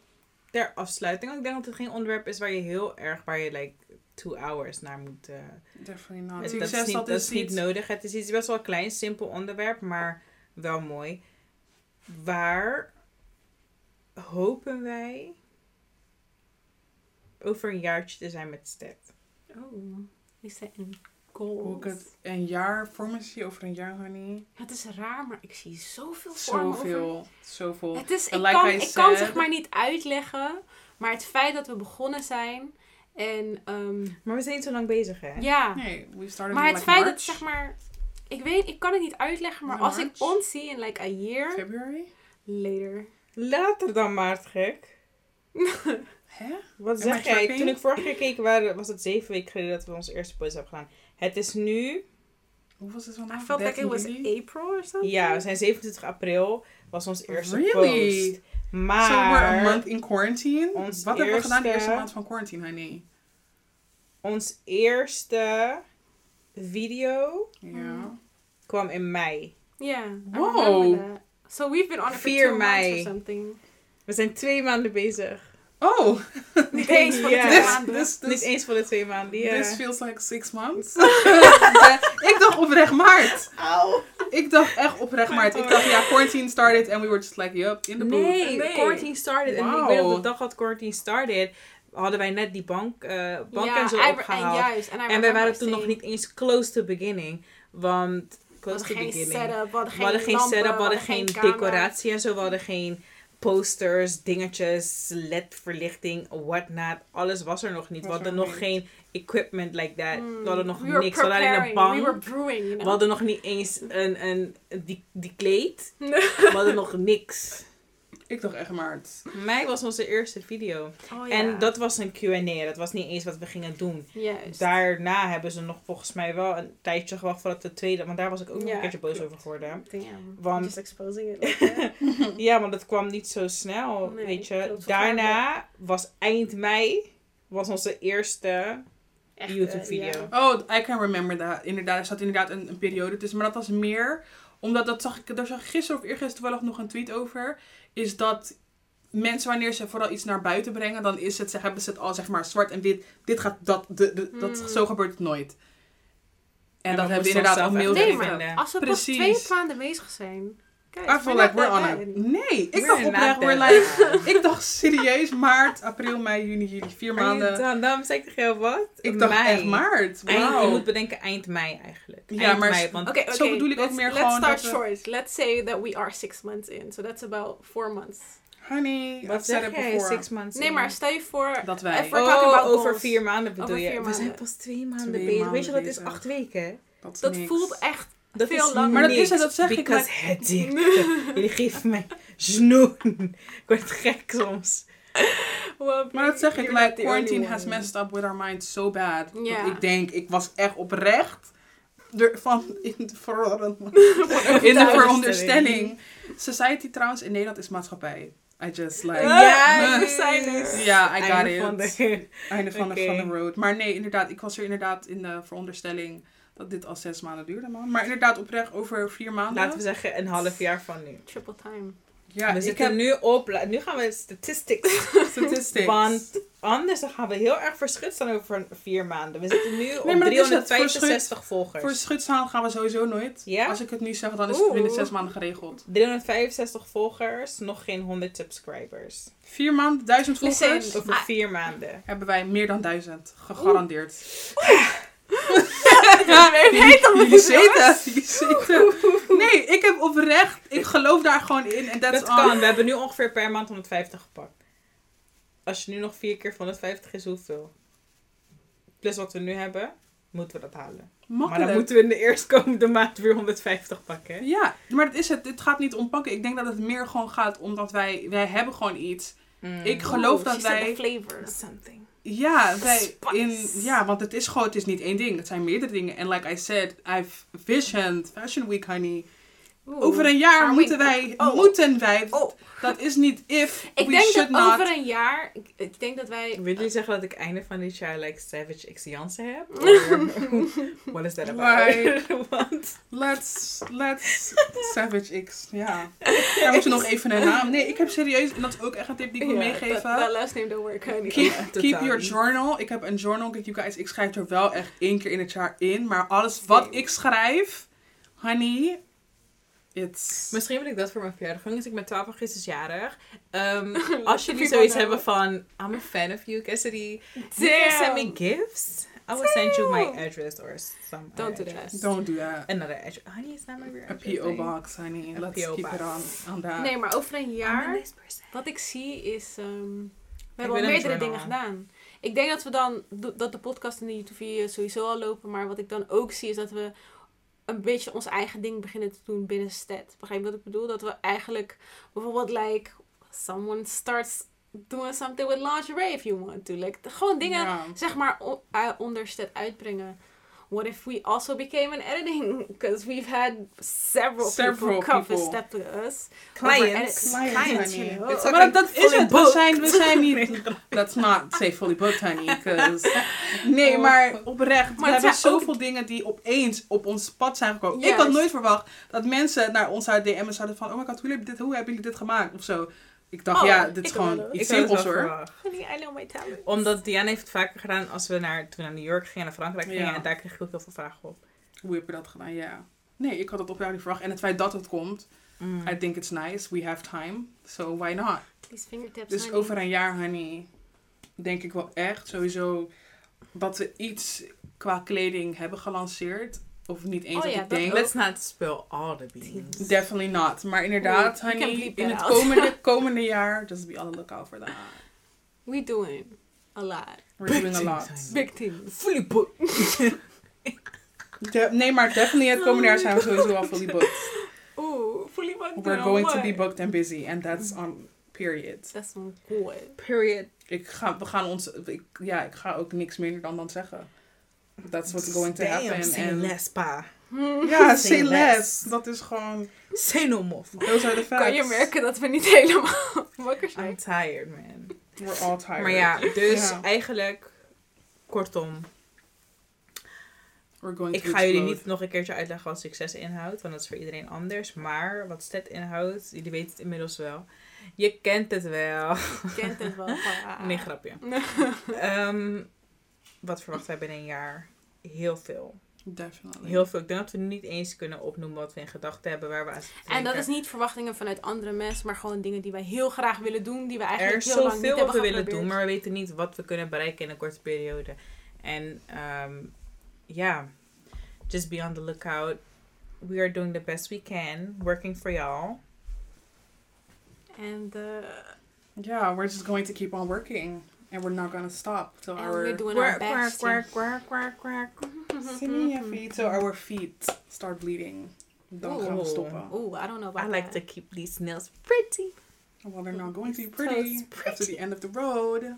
ter afsluiting. want Ik denk dat het geen onderwerp is waar je heel erg, waar je like two hours naar moet. eh, Definitely not. het- dat is niet, dat is nodig. Het is iets best wel klein, simpel onderwerp, maar wel mooi. Waar hopen wij over een jaartje te zijn met Stet? Oh, is dat een Hoe ik het een jaar voor me zie, over een jaar, honey. Het is raar, maar ik zie zoveel voor me over- Zoveel. Zoveel. Het is, ik, like kan, ik kan zeg maar niet uitleggen, maar het feit dat we begonnen zijn en ehm, Maar we zijn niet zo lang bezig, hè? ja, Nee, we started maar het like feit March, dat zeg maar, ik weet, ik kan het niet uitleggen, maar als ik ons zie in like a year February? later. Later dan maart, gek. Hè? Wat I zeg jij? Toen ik vorige keer keek, waren, was het zeven weken geleden dat we onze eerste post hebben gedaan. Het is nu, Hoe was het I vandaag? felt like it 13 was? April or something. ja, we zijn 27 april, was ons eerste Really? post. So we're a Maar month in quarantine? ons Wat hebben we gedaan de eerste- eerste maand van quarantine, honey? ons eerste video Ja. kwam in mei. Yeah, I Wow. So we've been on it for 4 two months mei. or something. We zijn twee maanden bezig. Oh! Niet eens voor de twee This, maanden. this, Niet this, eens voor de twee maanden, ja. this feels like six months. ik dacht oprecht maart. Ik dacht echt oprecht maart. Ik dacht, ja, quarantine started and we were just like, yup, in the booth. Nee, Nee. quarantine started. En ik weet op de dag dat quarantine started, hadden wij net die bank, eh, bank ja, en zo opgehaald. En juist. En, wij waren toen nog niet eens close to beginning. Want We close hadden to geen beginning. setup, we hadden we geen hadden geen lampen, setup, we hadden geen decoratie en zo. We hadden geen posters, dingetjes, LED-verlichting, whatnot. Alles was er nog niet. We hadden nog niet. geen equipment like that. Mm, We hadden nog we niks. We hadden alleen een bank. We were brewing, you know. We hadden nog niet eens een, een, die, die kleed. We hadden nog niks. Ik dacht echt maart. Mei was onze eerste video. Oh, ja. En dat was een Q&A. Dat was niet eens wat we gingen doen. Juist. Daarna hebben ze nog volgens mij wel een tijdje gewacht voordat de tweede... Want daar was ik ook nog Ja, een keertje boos klopt. over geworden. Damn. Want- Just exposing it like. Ja, want het kwam niet zo snel, Nee, weet je. klopt. Daarna was eind mei... Was onze eerste... Echt, eh, YouTube-video. ja. Oh, I can remember that. Inderdaad, er zat inderdaad een, een periode tussen. Maar dat was meer, omdat dat zag ik, daar zag ik gisteren of eergisteren toevallig nog een tweet over. Is dat mensen, wanneer ze vooral iets naar buiten brengen, dan is het, ze hebben ze het al zeg maar zwart en wit. Dit gaat, dat, de, de, dat, Mm. zo gebeurt het nooit. En, En dat hebben we inderdaad al echt Nee, maar als we Precies. pas twee maanden bezig zijn. Kijk, I feel like we're on a... Nee, ik dacht oprecht, we're like... Ik dacht serieus maart, april, mei, juni, juli, vier maanden. Dan, dan zei ik tegen jou wat? Ik dacht mei. echt maart. Eind, je moet bedenken eind mei eigenlijk. Ja, eind maar- mei, want Oké, oké. Zo bedoel ik ook let's- meer let's gewoon start dat we- short. Let's say that we are six months in. So that's about four months. Honey, wat it jij? before. Six months Nee, in. maar stel je voor... Dat wij. Oh, about over goals, vier maanden bedoel Over je. vier We zijn pas twee maanden Twee bezig. maanden Weet je, dat is bezig. acht weken. Dat, is voelt echt... Dat Veel is langer. Maar dat is het, dat zeg ik, Because hectic. Jullie geven mij snoen. Ik word gek soms. Well, Maar dat zeg ik, like, quarantine has messed up with our minds so bad. Ja. Dat ik denk, ik was echt oprecht er van in de, ver- in de veronderstelling. Society trouwens in Nederland is maatschappij. I just like... Ja, we zijn er. Ja, I got Einde it. van de- Einde van, Oké. de, van de road. Maar nee, inderdaad, ik was er inderdaad in de veronderstelling dat dit al zes maanden duurde, man. Maar inderdaad, oprecht over vier maanden. Laten we zeggen een half jaar van nu. Triple time. ja, we ik zitten heb nu op. Nu gaan we statistics. statistics. Want anders dan gaan we heel erg verschut staan over vier maanden. We zitten nu op maar dat is het, 365 volgers. Voor schutzaal gaan we sowieso nooit. Ja? Als ik het nu zeg, dan is Oeh. het binnen zes maanden geregeld. 365 volgers, nog geen 100 subscribers. Vier maanden, duizend Listen, volgers. Over Ah. vier maanden. Hebben wij meer dan duizend. Gegarandeerd. Ja, we weten dat zitten. Nee, ik heb oprecht. Ik geloof daar gewoon in. En Dat all. kan. We hebben nu ongeveer per maand 150 gepakt. Als je nu nog vier keer van 150 is, hoeveel? Plus wat we nu hebben, moeten we dat halen. Maar dan moeten we in de eerstkomende maand weer 150 pakken. hè? Ja, maar dat is het. Het gaat niet om pakken. Ik denk dat het meer gewoon gaat omdat wij... Wij hebben gewoon iets. Mm. Ik geloof Oeh, dat wij- flavor. Something. Ja, wij Spice. in, ja, want het is gewoon, het is niet één ding. Het zijn meerdere dingen. En like I said, I've visioned Fashion Week, honey. Oeh. Over een jaar moeten wij, Oh. moeten wij, Oh. dat is niet if, Ik we denk should dat not. over een jaar... Ik, ik denk dat wij... Wil jullie zeggen dat ik einde van dit jaar like Savage X Jansen heb? Or what is that about? Want Let's, let's, Savage X, ja. Daar moet je nog even een naam. Nee, ik heb serieus, en dat is ook echt een tip die ik wil meegeven. Dat, dat last name don't work, honey. Keep, keep your journal. Ik heb een journal. Kijk, you guys, ik schrijf er wel echt één keer in het jaar in. Maar alles wat Same. ik schrijf, honey, it's... Misschien wil ik dat voor mijn verjaardag doen. Dus ik ben 12 augustus jarig. Ehm, als jullie zoiets know. hebben van, I'm a fan of you, Cassidy. You can send me gifts. I will send you my Damn. address or some Don't do address. that. Don't do that. Another address. Honey, it's not my real A address. P.O. box, honey. A Let's P.O. keep it box. on, on that. Nee, maar over een I'm a jaar... nice person. Wat ik zie is... ehm, we hebben al meerdere dingen gedaan. Ik denk dat we dan... Dat de podcast en de YouTube-video sowieso al lopen. Maar wat ik dan ook zie is dat we een beetje ons eigen ding beginnen te doen binnen Stat. Begrijp je wat ik bedoel? Dat we eigenlijk bijvoorbeeld like... Someone starts doing something with lingerie if you want to. Like, gewoon dingen Ja. zeg maar uh, onder Stat uitbrengen. What if we also became an editing? Because we've had several, Several people come people. step to us. Clients. Clients, you honey. know. It's Maar like dat is fully het. We zijn, we zijn niet... Let's not say fully booked, honey. 'cause- nee, maar oprecht. Maar we hebben zijn ook- zoveel dingen die opeens op ons pad zijn gekomen. Ik had nooit verwacht dat mensen naar ons uit DM'en zouden van... Oh my god, hoe, hebben, dit, hoe hebben jullie dit gemaakt? Of zo. Ik dacht, Oh, ja, dit is ik gewoon iets simpels hoor. verwacht. Honey, I know my talent. Omdat Diana heeft het vaker gedaan als we naar, toen we naar New York gingen, naar Frankrijk gingen. Ja. En daar kreeg ik ook heel veel vragen op. Hoe heb je dat gedaan? Ja. Nee, ik had het op jou niet verwacht. En het feit dat het komt, Mm. I think it's nice. We have time. So why not? These fingertips, Dus honey. over een jaar, honey, denk ik wel echt sowieso dat we iets qua kleding hebben gelanceerd. Of niet eens Oh ja, ik denk. Let's not spill all the beans. Definitely not. Maar inderdaad, honey, in het komende, komende jaar, just be on the lookout for that. We doing a lot. We're doing a lot. Big things. Fully booked. De- nee, maar definitely het komende jaar zijn we sowieso al fully booked. Oeh, fully booked. We're going to be booked and busy. And that's on period. That's some good. Period. Ik ga, we gaan ons, ik, ja, ik ga ook niks meer dan dan zeggen. That's what's going to happen. Say And, less, pa. ja, Say say less. less. Dat is gewoon, Say no more. those are the facts. Kan je merken dat we niet helemaal wakker zijn? I'm tired, man. We're all tired. Maar ja, dus Ja. eigenlijk, kortom, We're going ik ga jullie niet nog een keertje uitleggen wat succes inhoudt, want dat is voor iedereen anders. Maar wat STET inhoudt, jullie weten het inmiddels wel. Je kent het wel. Je kent het wel. Nee, grapje. Ehm, wat verwachten wij binnen een jaar? Heel veel. Definitely. Heel veel. Ik denk dat we niet eens kunnen opnoemen wat we in gedachten hebben, waar we aan zitten En dat is niet verwachtingen vanuit andere mensen, maar gewoon dingen die wij heel graag willen doen, die we Er eigenlijk is heel lang niet zoveel wat hebben we willen doen, maar we weten niet wat we kunnen bereiken in een korte periode. En ehm, ja, just be on the lookout. We are doing the best we can, working for y'all. En eh, Yeah, we're just going to keep on working. And we're not going to stop till and our... we're doing our best. your feet till our feet start bleeding. Dan gaan we Oeh. stoppen. Oeh, I don't know about I like that. to keep these nails pretty. Well, they're not going to be pretty, it's pretty. after the end of the road.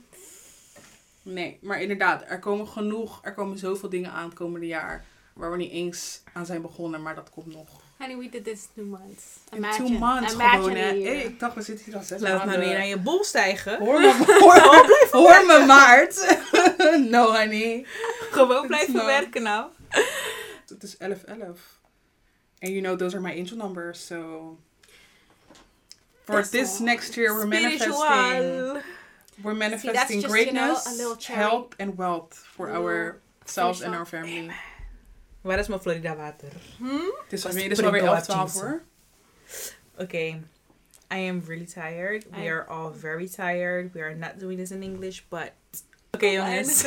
Nee, maar inderdaad, er komen genoeg, er komen zoveel dingen aan het komende jaar. Waar we niet eens aan zijn begonnen, maar dat komt nog. Honey, we did this two months. In Imagine. two months Imagine gewoon, hè. Hey, ik dacht, we zitten hier al zes Laat maanden. weer naar je bol stijgen. Hoor me, hoor, hoor me maart. no, honey. Gewoon blijven werken nou. Het is 11-11. And you know, those are my angel numbers, so... For That's this all. next year, we're manifesting... We're manifesting just, you know, greatness, health, and wealth for ourselves and our family. Waar is mijn Florida water? Hmm? Het is alweer, het is alweer 11, 12 Sprinkled hoor. Okay. I am really tired. We I- are all very tired. We are not doing this in English, but... Oké jongens,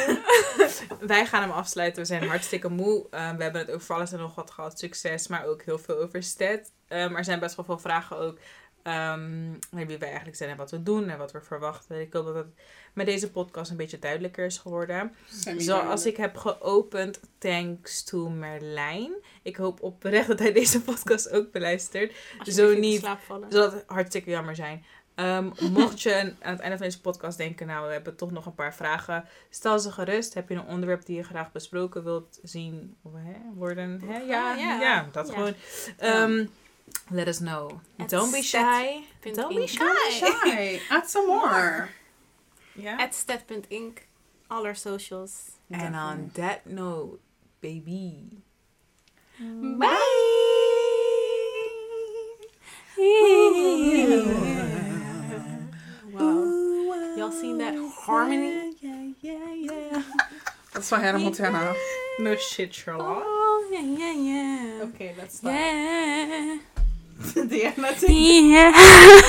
wij gaan hem afsluiten. We zijn hartstikke moe. Um, we hebben het over alles en nog wat gehad. Succes, maar ook heel veel over stat. Um, er zijn best wel veel vragen ook. Um, wie wij eigenlijk zijn en wat we doen en wat we verwachten. Ik hoop dat het met deze podcast een beetje duidelijker is geworden. Zoals ik heb geopend, thanks to Merlijn. Ik hoop oprecht dat hij deze podcast ook beluistert. Zo niet. slaap vallen. Zou dat hartstikke jammer zijn. Ehm, mocht je aan het einde van deze podcast denken, nou, we hebben toch nog een paar vragen. Stel ze gerust. Heb je een onderwerp die je graag besproken wilt zien of, hè, worden? Hè? Ja, Ah, ja. ja. dat Ja. gewoon. Ehm, Let us know. At Don't be shy. punt Don't be shy. Shy. Add some more. Yeah. At stat.inc. All our socials. And on that note, baby. Mm. Bye! Wow. Y'all seen that harmony? Yeah, yeah, yeah. That's van Hannah Montana. No shit, Sherlock. Oh, yeah, yeah, yeah. Okay, let's stop. Yeah. Yeah, let's Yeah.